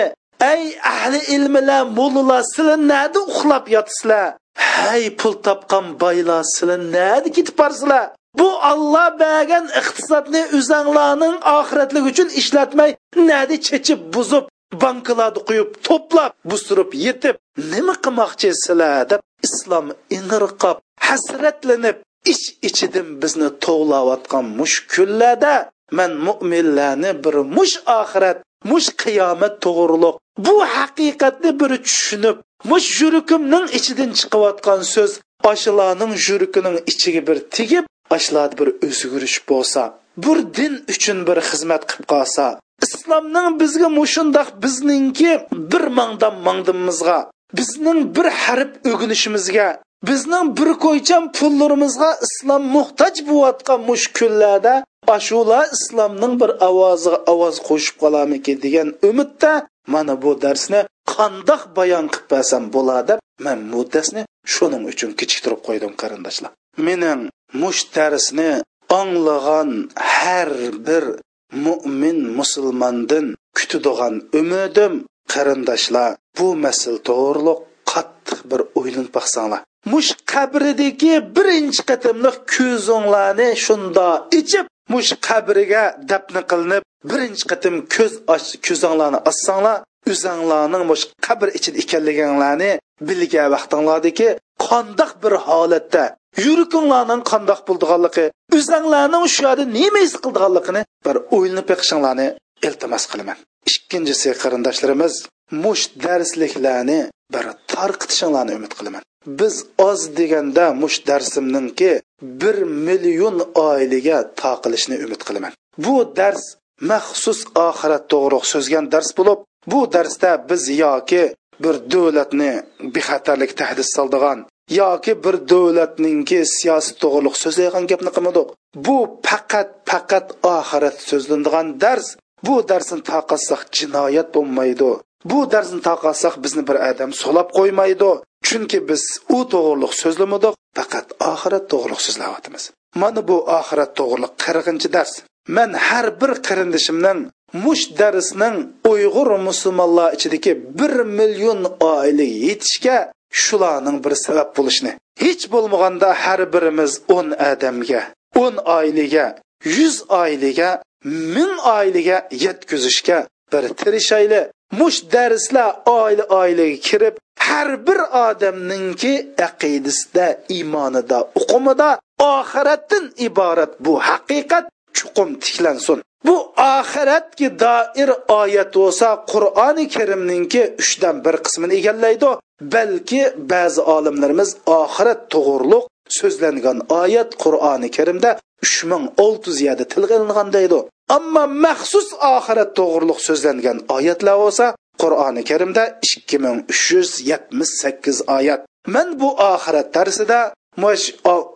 Speaker 1: ey ahli ilmilar mo'lilar sizlar nada uxlab yotsizlar. Hey pul topgan boylar sizlar nada ketib borsizlar bu olloh bergan iqtisodni o'zanglarning oxiratlik uchun ishlatmay nadi chechib buzib bankalarni quyib to'plab bustirib yetib nima qilmoqchisizlar deb islom ing'irqab hasratlanib ich ichidan bizni tovlayotgan mush kunlarda man mo'minlarni bir mush oxirat mush qiyomat to'g'riliq bu haqiqatni bir tushunib mush yurikimning ichidan chiqayotgan so'z oshilarning yurikining ichiga bir tegib ashlarda bir o'zgarish bo'lsa bir din uchun bir xizmat qilib qolsa islomning bizga mushundoq bizningki bir mangdan mangdimizga bizning bir harf o'ginishimizga bizning bir ko'ychan pullarimizga islom muhtoj bo'layotgan mush kunlarda ashula islomning bir ovoziga ovoz qo'shib qolamiki degan umidda mana bu darsni qandoq bayon qilib bersam bo'ladi deb man bu darsni shuning uchun kechiktirib qo'ydim qarindoshlar. Mening mush darsni anglagan har bir mo'min musulmondan kutadigan umidim. Qarindoshlar bu masal to'g'riliq qattiq bir o'ylanib baqsanglar mush qabridagi birinchi qatimliq ko'zinglarni shunda ichib mush qabriga dafn qilinib birinchi qatim ko'z och ko'zinglarni ochsanglar o'zanglarning mush qabr ichida ekanliginglarni bilgan vaqtinglardiki qandoq bir holatda yurikinglarning qandoq bo'ldiganligi o'zanglarning shu yerda nima his qildiganligini bir o'ylanib yiqishinglarni iltimos qilaman. Ikkinchisi qarindoshlarimiz mush darsliklarni bir tarqitishinglarni umid qilaman. Biz oz deganda mush darsimninki bir million oilaga taqilishni umid qilaman. Bu dars maxsus oxirat to'g'ri so'zgan dars bo'lib bu darsda biz yoki bir davlatni bexatarlik tahdid soldigan yoki bir davlatninki siyosiy to'g'riliq so'zlaydigan gapni qilmadik bu faqat faqat oxirat so'zlanadigan dars. Bu darsni taqatsak jinoyat bo'lmaydi. Bu darsni taqatsak bizni bir odam so'lab qo'ymaydi. Chunki biz u to'g'riliq so'zlamadik faqat oxirat to'g'riliq so'zlayapmiz. Mana bu oxirat to'g'riliq qirqinchi dars. Man har bir qarindishimdan mush darsning uyg'ur musulmonlar ichidagi bir million oila yetishga shularning bir sabab bo'lishini. Hech bo'lmaganda har birimiz o'n odamga o'n oilaga yuz oilaga ming oilaga yetkazishga bir tirishayli mush darslar oila oilaga kirib har bir odamningki aqidasida iymonida uqumida oxiratdan iborat bu haqiqat chuqum tiklansin. Bu oxiratga doir oyat bo'lsa qur'oni karimninki uchdan bir qismini egallaydi. Balki ba'zi olimlarimiz oxirat to'g'riliq so'zlangan oyat qur'oni karimda uch ming olti yuz yerda tilga ilingan deydi. Ammo maxsus oxirat to'g'riliq so'zlangan oyatlar bo'lsa qur'oni karimda ikki ming uch yuz yetmish sakkiz oyat. Man bu oxirat darsida mush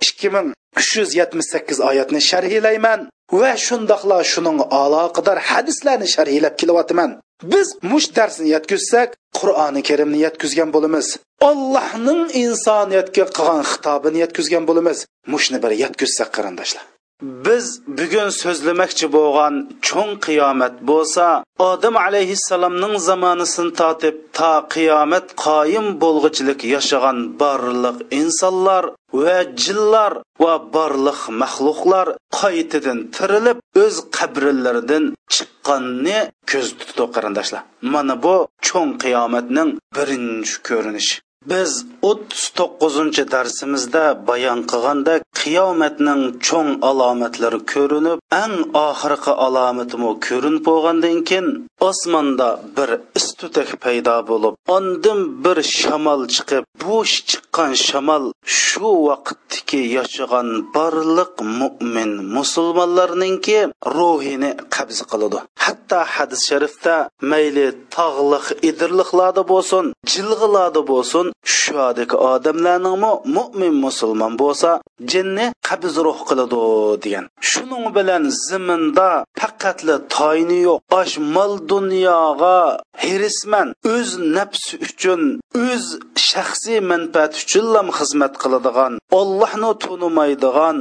Speaker 1: ikki ming uch yuz yetmish sakkiz oyatni sharhlayman. Va shundoqla shuning aloqador hadislarni sharhlab kelyapman. Biz mush darsni yetkazsak qur'oni karimni yetkazgan bo'lamiz. Allohning insoniyatga qilgan xitobini yetkazgan bo'lamiz. Mushni bir yetkazsak qarindoshlar. Biz bugun so'zlamoqchi bo'lgan cho'ng qiyomat bo'lsa odam alayhissalomning zamonasini totib to qiyomat qoyim bo'lg'ichilik yashagan barliq insonlar va jinlar va barliq maxluqlar qaytadan tirilib o'z qabrlaridan chiqqanni ko'z tutdi qarindoshlar. Mana bu cho'ng qiyomatning birinchi ko'rinishi. Biz o'ttiz to'qqizinchi darsimizda bayon qilgandek qiyomatning cho'ng alomatlari ko'rinib eng oxirgi alomatimi ko'rinib bo'lgandan keyin osmonda bir istutak paydo bo'lib ondan bir shamol chiqib bo'sh chiqqan shamol shu vaqtdagi yashagan barliq mo'min musulmonlarninki ruhini qabz qiladi. Hatto hadis sharifda mayli tog'liq idirliqlarda bo'lsin jilg'ilarda bo'lsin shodiki odamlarningmi mo'min musulmon bo'lsa jinni qabz ruh qiladi degan. Shuning bilan ziminda faqatli toyni yo'q. Osh mol dunyoga hirisman o'z nafsi uchun o'z shaxsiy manfaat uchun uchunlam xizmat qiladigan ollohni tunimaydigan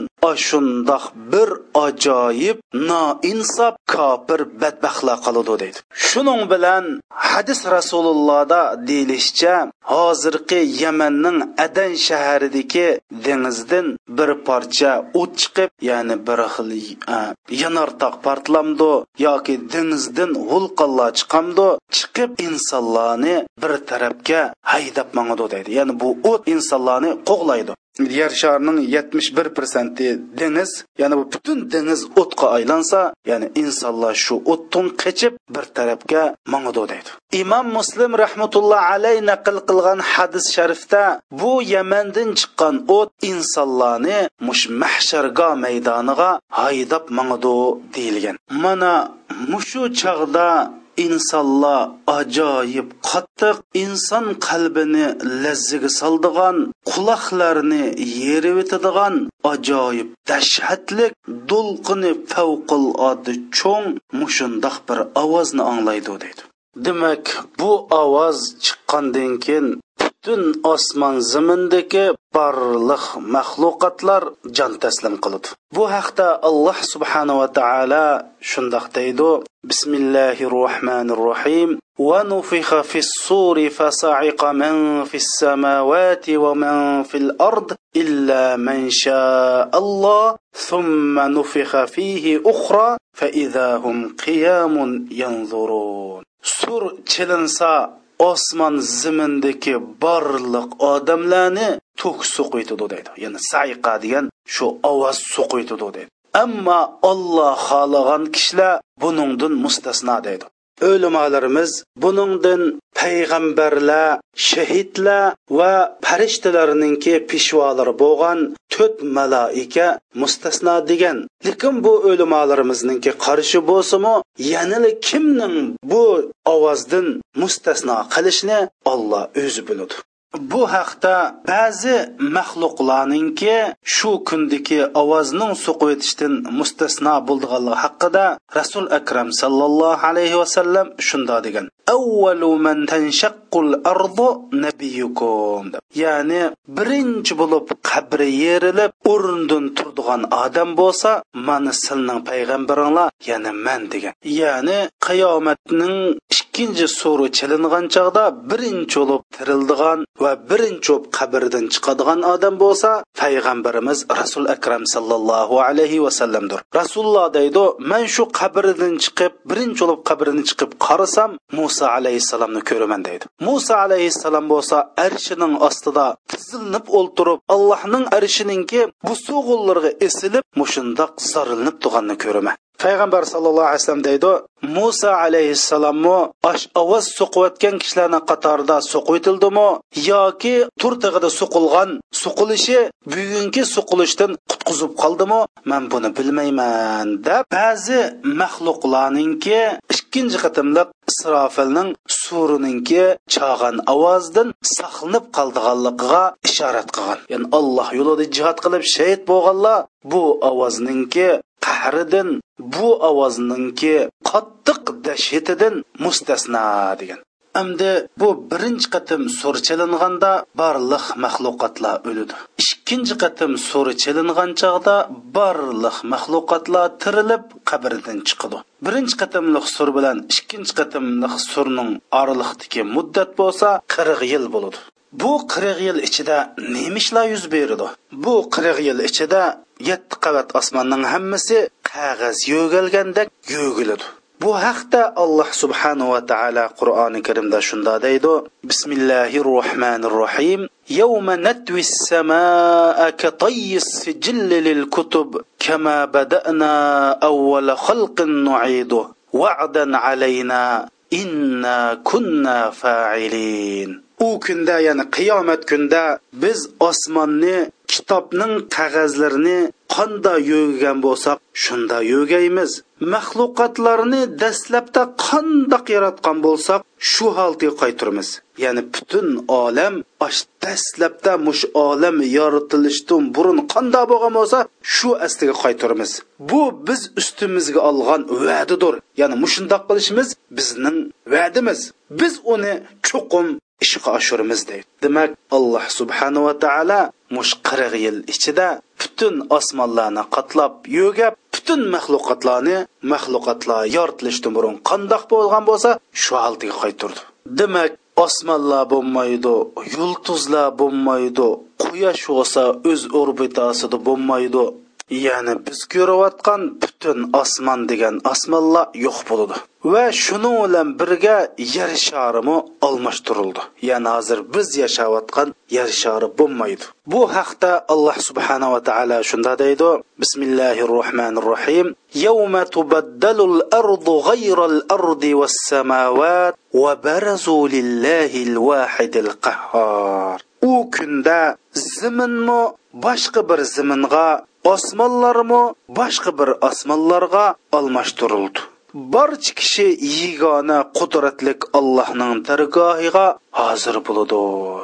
Speaker 1: shundoq bir ajoyib noinsof kofir badbaxtlar qoladi deydi. Shuning bilan hadis rasulullohda deyilishicha hozir hozirgi yamanning adan shaharidagi dengizdan bir parcha o't chiqib ya'ni bir xil e, yanartoq portlamdi yoki dengizdan vulqonlar chiqamdi chiqib insonlarni bir tarafga haydab mangdi deydi. Ya'ni bu o't insonlarni qo'g'laydi. Yer sharining yetmish bir prosenti dengiz ya'ni bu butun dengiz o'tga aylansa ya'ni insonlar shu o'tdan qechib bir tarafga mangadi deydi. Imom muslim rahmatulloh alay naql qilgan hadis sharifda bu yamandan chiqqan o't insonlarni mush mahsharga maydoniga haydab mangadi deyilgan. Mana mushu chog'da insonlar ajoyib qattiq inson qalbini lazziga soldigan quloqlarni yerib o'tadigan ajoyib dahshatlik do'lqini favqulodda cho'ng mushundoq bir ovozni anglaydi deydi. Demak bu ovoz chiqqandan keyin butun osmon zimindagi barliq maxluqotlar jon taslim qiladi bu haqda alloh subhanava taolo shundoq deydi bismillahi rohmanir rohim ونفخ في الصور فصعق من في السماوات ومن في الأرض الا من شاء الله ثم نفخ فيه أخرى فاذا هم قيام ينظرون sur chilinsa osmon zimindagi borliq odamlarni to'k so'qiytidi deydi. Ya'ni sayqa degan shu ovoz so'qiytidi deydi. Ammo olloh xohlagan kishilar buningdan mustasno deydi. O'limalarimiz buningdan payg'ambarlar shahidlar va farishtalarninki peshvolari bo'lgan to'rt malaika mustasno degan. Lekin bu o'limolarimizninki qarshi bo'lsimi yanili kimning bu ovozdan mustasno qilishni olloh o'zi biladi. Bu haqda ba'zi maxluqlarninki shu kundagi ovozning suqib etishdan mustasno bo'lganligi haqida rasul akram sallallohu alayhi vasallam shunda degan. Avvalu man tanshaqqul ardu nabiyukum ya'ni birinchi bo'lib qabri yerilib o'rnidan turadigan odam bo'lsa mana sizning payg'ambaringlar ya'ni man degan ya'ni qiyomatning ikkinchi suri chilingan chog'da birinchi bo'lib tirildigan va birinchi bo'lib qabrdan chiqadigan odam bo'lsa payg'ambarimiz rasul akram sallallohu alayhi vasallamdir rasululloh deydi man shu qabrdan chiqib birinchi bo'lib qabrdan chiqib qarasam muso alayhissalomni ko'raman deydi. Muso alayhissalom bo'lsa arshining ostida tizilinib o'ltirib allohning arshininki bu sug'ullarga esilib mushundoq zorilinib turganini ko'raman. Payg'ambar sallallohu alayhi vasallam deydi muso alayhissalommi osh ovoz so'qiyotgan kishilarni qatorida so'qitildimi yoki turtig'ida so'qilgan so'qilishi bugungi so'qilishdan qutqizib qoldimi man buni bilmayman deb ba'zi maxluqlarninki ikkinchi qatimliq isrofilning surininki chag'an ovozdan saqlanib qoldiganligiga ishorat qilgan. Ya'ni alloh yo'lida jihod qilib shahid bo'lganlar bu ovozninki qahridan bu ovozninki qattiq dashhatidan mustasno degan. Әмді bu бірінші қатым sur челінғанда барлық мәхлуқатла өліді. Ишкінші қатым sur челінған чағда барлық мәхлуқатла tirilib qabrdan чықыды. Бірінші қатымлық sur bilan ikkinchi қатымлық surning oraliqdagi muddat bo'lsa 40 yil bo'ladi. Bu 40 yil ichida nima ishlar yuz berdi? Bu 40 yil ichida 7 qavat osmonning hammasi qog'oz yo'galgandek yo'giladi. bu haqda alloh subhanahu va taolo qur'oni karimda shunda deydi bismillahi rohmanir rohim يوم نتوي السماء كطي السجل للكتب كما بدأنا أول خلق نعيده وعدا علينا إنا كنا فاعلين U kunda ya'ni qiyomat kunda biz osmonni kitobning qog'ozlarini qanda yo'g'gan bo'lsak shunda yo'gaymiz maxluqotlarni dastlabda qandoq yaratgan bo'lsak shu holga qaytirmiz ya'ni butun olam dastlabda mush olam yoritilishdan burun qandoq bo'lgan bo'lsa shu asliga qaytirmiz bu biz ustimizga olgan va'didir. Ya'ni mushundoq qilishimiz bizning va'dimiz. Biz uni chuqum ishga oshiramiz deydi demak alloh subhanahu va taolo mush qirq yil ichida butun osmonlarni qatlab yo'gab butun maxluqotlarni maxluqotlar yoritilishdan burun qandoq bo'lgan bo'lsa shu holatiga qaytirdi demak osmonlar bo'lmaydi yulduzlar bo'lmaydi quyosh bo'lsa o'z orbitasida bo'lmaydi ya'ni biz ko'rayotgan butun osmon degan osmonlar yo'q bo'ladi va shuning bilan birga yer sharimi almashtirildi ya'ni hozir biz yashayotgan yer shari bo'lmaydi bu haqda alloh subhanava taolo shunda deydi bismillahi rohmanir rohim يوم تبدل الأرض غير الأرض والسماوات وبرزوا لله الواحد القهار u kunda zaminmi boshqa bir zaminga osmonlarmi boshqa bir osmonlarga almashtirildi. Barcha kishi yigona qudratlik allohning dargohiga hozir bo'ladi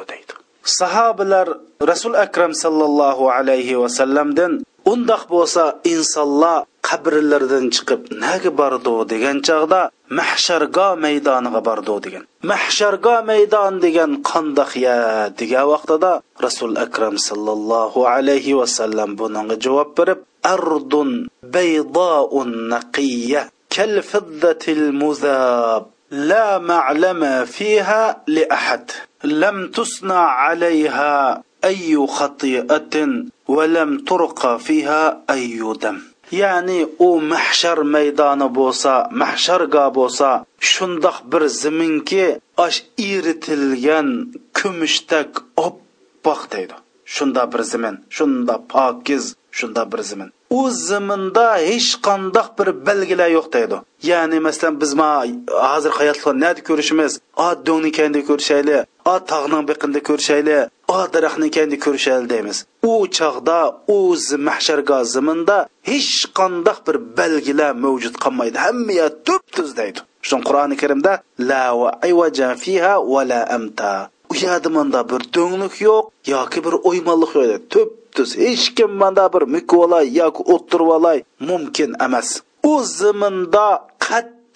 Speaker 1: deydi. Sahobalar rasul akram sallallohu alayhi vasallamdan undoq bo'lsa insonlar qabrlardan chiqib naga bordi degan chog'da mahshargo maydoniga bordi degan mahshargo maydon degan qandoq ya degan vaqtida rasul akram sallallohu alayhi vasallam bunga javob berib ardun baydoun naqiya kal fiddatil muzab لا معلم فيها لأحد لم تصنع عليها أي خطيئة ولم ترقى فيها أي دم ya'ni u mahshar maydoni bo'lsa mahsharga bo'lsa shundoq bir ziminki osh eritilgan kumushdak oppoq deydi. Shunda bir zimin shunda pokiz shunda bir zimin. U ziminda hech qandoq bir belgilar yo'q deydi. Ya'ni masalan biz ma hozir hayotda nadi ko'rishimiz o do'ngni ko'rishayli o tog'ning biqinda ko'rishayli o daraxtni kendi ko'rishadi deymiz. U chog'da u mahsharga ziminda hech qandoq bir belgilar mavjud qolmaydi. Hamma tup tuz deydi. Shu qur'oni karimda la va ayvaja fiha va la amta. U yerda manda bir do'nglik yo'q yoki bir o'ymonlik yo'q tup tuz hech kim manda bir mukvolay yoki o'ttirvolay mumkin emas. U ziminda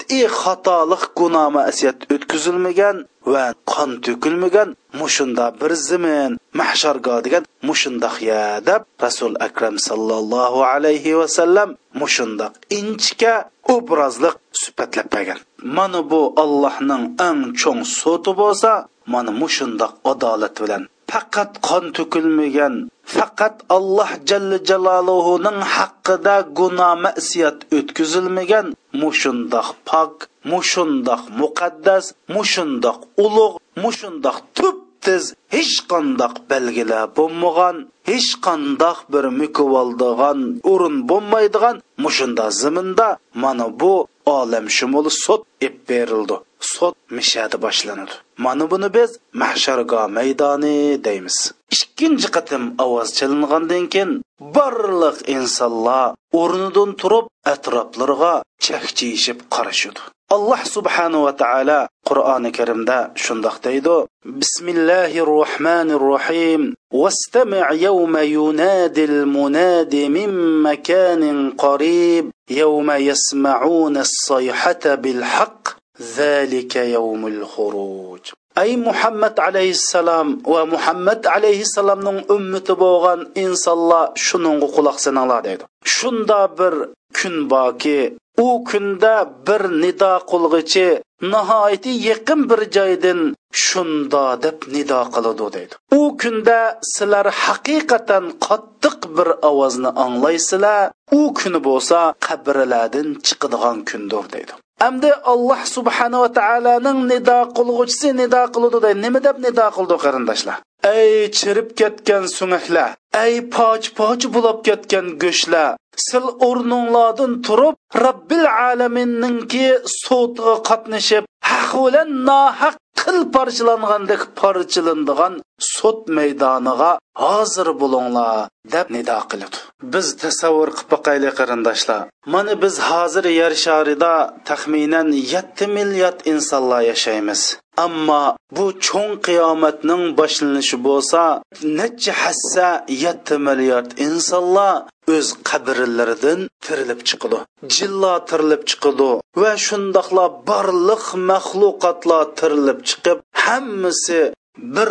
Speaker 1: qat'iy xatolik gunoh masiyat o'tkazilmagan va qon to'kilmagan mushunda bir zimin mahshargo degan mushundoq ya deb rasul akram sallallohu alayhi vasallam mushundoq inchika obrazliq sifatlab bergan mana bu allohning eng cho'ng so'ti bo'lsa mana mushundoq adolat bilan faqat qon to'kilmagan faqat alloh jalla jaloluhuning haqqida gunoh masiyat o'tkazilmagan mushundoq pok mushundoq muqaddas mushundoq ulug' mushundoq tup tiz hech qandoq belgilar bo'lmagan hech qandoq bir mukovaldigan o'rin bo'lmaydigan mushunda ziminda mana bu olam shumul sot ep berildi. Sot mishadi boshlanadi. Mana buni biz mahshargo maydoni deymiz. Ikkinchi qatim ovoz chalingandan keyin barliq insonlar o'rnidan turib atroflarga chakchiyishib qarashudi. Alloh subhanahu va taolo qur'oni karimda shundoq deydi. Bismillahi rohmanir rohim vastami yawma yunadil munadi min makanin qarib. يوم يسمعون الصيحة بالحق ذلك يوم الخروج. أي محمد عليه السلام ومحمد عليه السلام نون أمة بوغان булган الله شنون قلق سنالا ديدو شن دابر كن باكي u kunda bir nido qilg'ichi nihoyatda yaqin bir joydan shundo deb nido qiladi deydi. U kunda sizlar haqiqatan qattiq bir ovozni anglaysizlar u kuni bo'lsa qabrlardan chiqadigan kundir deydi. Әмді Аллах subhanahu va taoloning nido qilg'uvchisi nido qiludi nima deb nido qildi qarindoshlar? Ey chirib ketgan sumaklar ey poch poch bo'lib ketgan сил sil o'rninglardan turib robbil alaminninki so'tiga qatnashib haq bilan nohaq qil parchalangandek parchalanadigan sud maydoniga hozir bo'linglar deb nida qiladi biz tasavvur qilib boqaylik qarindoshlar. Mana biz hozir yer sharida taxminan 7 milliard insonlar yashaymiz. Ammo bu cho'ng qiyomatning boshlanishi bo'lsa necha hassa yetti milliard insonlar o'z qabrlaridan tirilib chiqdi jillo tirilib chiqdi va shundoqla barliq maxluqotlar tirilib chiqib hammasi bir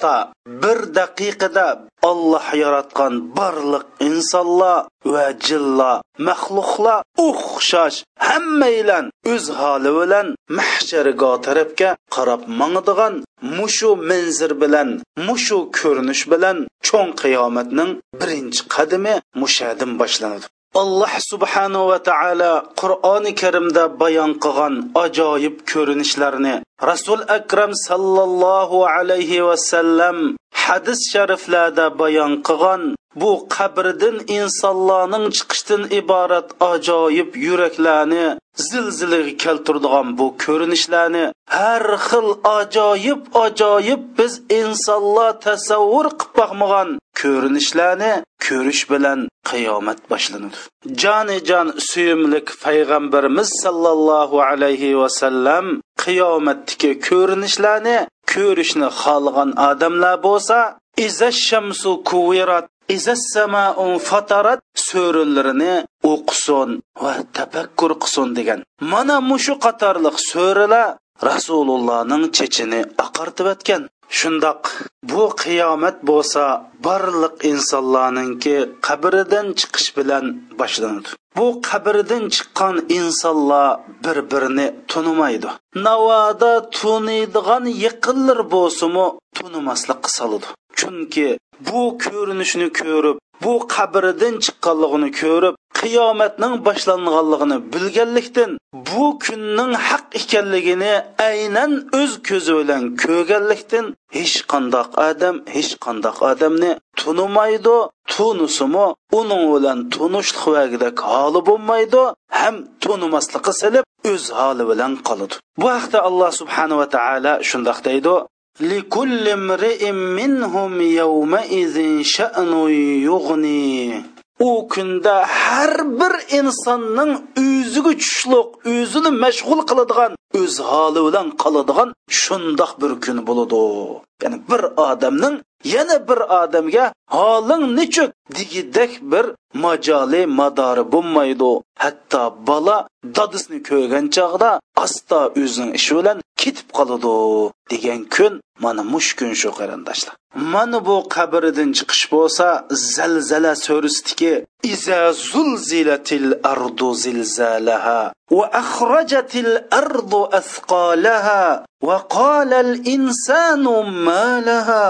Speaker 1: hatto bir daqiqada Alloh yaratgan barliq insonlar va jinlar maxluqlar o'xshash hammanglar o'z holi bilan mahsharga tarafga qarab mangdigan mushu manzir bilan mushu ko'rinish bilan cho'ng qiyomatning birinchi qadami mushadim boshlanadi. Alloh subhanahu va taolo qur'oni karimda bayon qilgan ajoyib ko'rinishlarni rasul akram sallallohu alayhi vasallam hadis shariflarda bayon qilgan bu qabrdan insonlarning chiqishdan iborat ajoyib yuraklarni zilzilaga keltiradigan bu ko'rinishlarni har xil ajoyib ajoyib biz insonlar tasavvur qilib boqmagan ko'rinishlarni ko'rish bilan qiyomat boshlanadi. Joni jon suyimlik payg'ambarimiz sollallohu alayhi vasallam qiyomatdagi ko'rinishlarni ko'rishni xohlagan odamlar bo'lsa iza shamsu kuvirat fatarat so'rilarini o'qisin va tafakkur qilsin degan. Mana mushu qatorliq so'rilar rasulullohning chechini oqartib o'tgan shundoq bu qiyomat bo'lsa barliq insonlarninki qabridan chiqish bilan boshlanadi. Bu qabrdan chiqqan insonlar bir birini tunimaydi. Navoda tuniydigan yaqinlar bo'lsimi tunimaslikqa soladi. Chunki bu ko'rinishini ko'rib bu qabridan chiqqanligini ko'rib qiyomatning boshlanganligini bilganlikdan bu kunning haq ekanligini aynan o'z ko'zi bilan ko'rganlikdan hech qandoq odam hech qandoq odamni tunimaydi tunisimi uning bilan tunishlik vagidek holi bo'lmaydi ham tunimasligi silib o'z holi bilan qoladi. Bu haqda alloh subhanava taolo shundoq deydi. لكل امرئ منهم يومئذ شأن يغني u kunda har bir insonning o'ziga tushliq o'zini mashg'ul qiladigan o'z holi bilan qoladigan shundoq bir kun bo'ladi ya'ni bir odamning yana bir odamga holing nechuk? degidek bir majoli madori bo'lmaydi hatto bola dadisini ko'rgan chog'da asta o'zining ishi bilan ketib qoladi degan kun mana mush kun shu qarindoshlar. Mana bu qabridan chiqish bo'lsa zalzala so'risidiki iza zulzilatil ardu zilzalaha va akhrajatil ardu asqalaha va qala al insanu ma laha?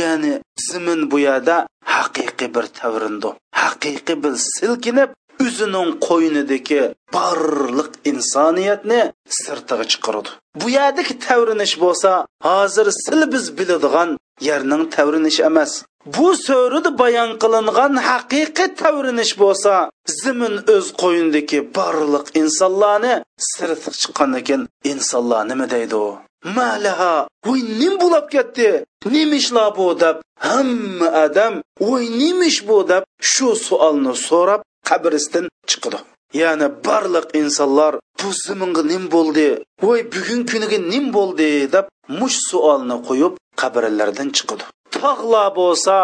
Speaker 1: Ya'ni zimin bu yerda haqiqiy bir tavrindi. Haqiqiy bir silkinib o'zining qo'ynidagi barliq insoniyatni sirtiga chiqaradi. Bu yerdagi tavrinish bo'lsa hozir sil biz biladigan yerning tavrinishi emas. Bu so'rida bayon qilingan haqiqiy tavrinish bo'lsa zimin o'z qo'yindagi barliq insonlarni sirtiga chiqqan ekan insonlar nima deydi malaha voy nim bo'lib ketdi. Nimishlar bu deb hamma odam voy nimish bu deb shu savolni so'rab qabrisdan chiqadi ya'ni barliq insonlar bu ziminga nim bo'ldi? Voy bugun kuniga nim bo'ldi? deb mush savolni qo'yib qabrlardan chiqadi tog'lar bo'lsa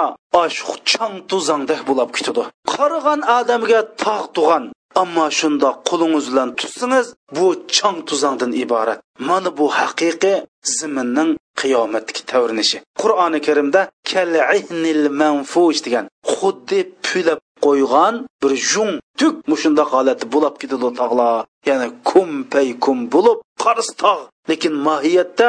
Speaker 1: oshq chang tuzangdek bo'lib ketadi qaragan odamga tog' tug'an. Ammo shundoq qo'lingiz bilan tutsangiz bu chang tuzangdan iborat. Mana bu haqiqiy ziminning qiyomatdagi tavrinishi. Qur'oni karimda kalihnil manfush degan xuddi pulab qo'ygan bir jung tuk mushundoq holatda bo'lib ketadi tog'lar ya'ni kum pay kum bo'lib qarsi tog' lekin mohiyatda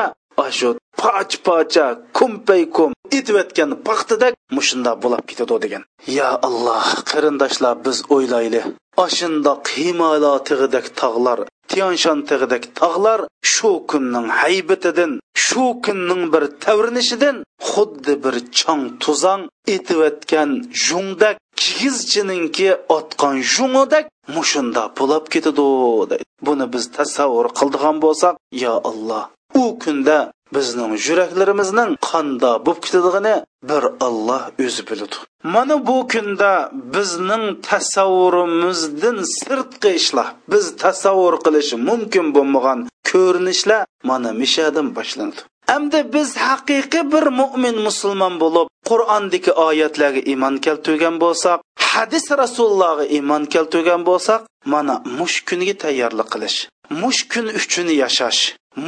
Speaker 1: shu poch pocha kumpay kum etayotgan paxtadak mushundoq bo'lib ketadi degan. Yo alloh qarindoshlar biz o'ylayli. Ashundoq himolo tig'idak tog'lar tiyanshan tig'idak tog'lar shu kunning haybatidan shu kunning bir tavrinishidan xuddi bir chong tuzang etivatgan jungdak kigizchininki otgan jungudek mushunda bo'lib ketadi deydi. Buni biz tasavvur qildigan bo'lsak yo alloh u kunda bizning yuraklarimizning qanda bo'lib ketadigini bir Alloh o'zi biladi. Mana bu kunda bizning tasavvurimizdan sirtqi ishlar biz tasavvur qilishi mumkin bo'lmagan ko'rinishlar mana mishadan boshlanadi. Әмді biz haqiqiy bir mo'min musulmon bo'lib, Qur'ondagi oyatlarga iymon keltirgan bo'lsak, hadis Rasulullohga iymon keltirgan bo'lsak, mana mush kunga tayyorlik qilish, mush kun uchun yashash,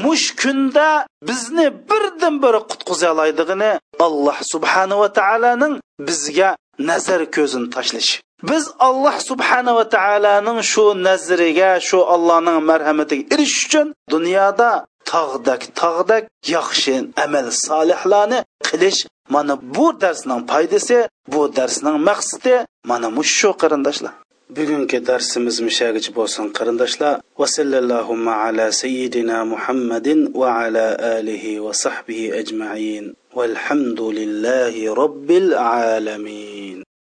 Speaker 1: mush kunda bizni birdan bir qutqiza oladiganini Alloh subhanahu va taolaning bizga nazar ko'zini tashlashi. Biz Alloh subhanahu va taolaning shu nazriga, shu Allohning marhamatiga erishish uchun dunyoda tog'dak tog'dak yaxshi amal solihlarni qilish mana bu darsning foydasi bu darsning maqsadi mana shu qarindoshlar. Bugungi darsimiz mushagich bo'lsin qarindoshlar. Va sallallohumma ala sayyidina muhammadin va ala alihi va sahbihi ajmain. Valhamdulillahi robbil alamin.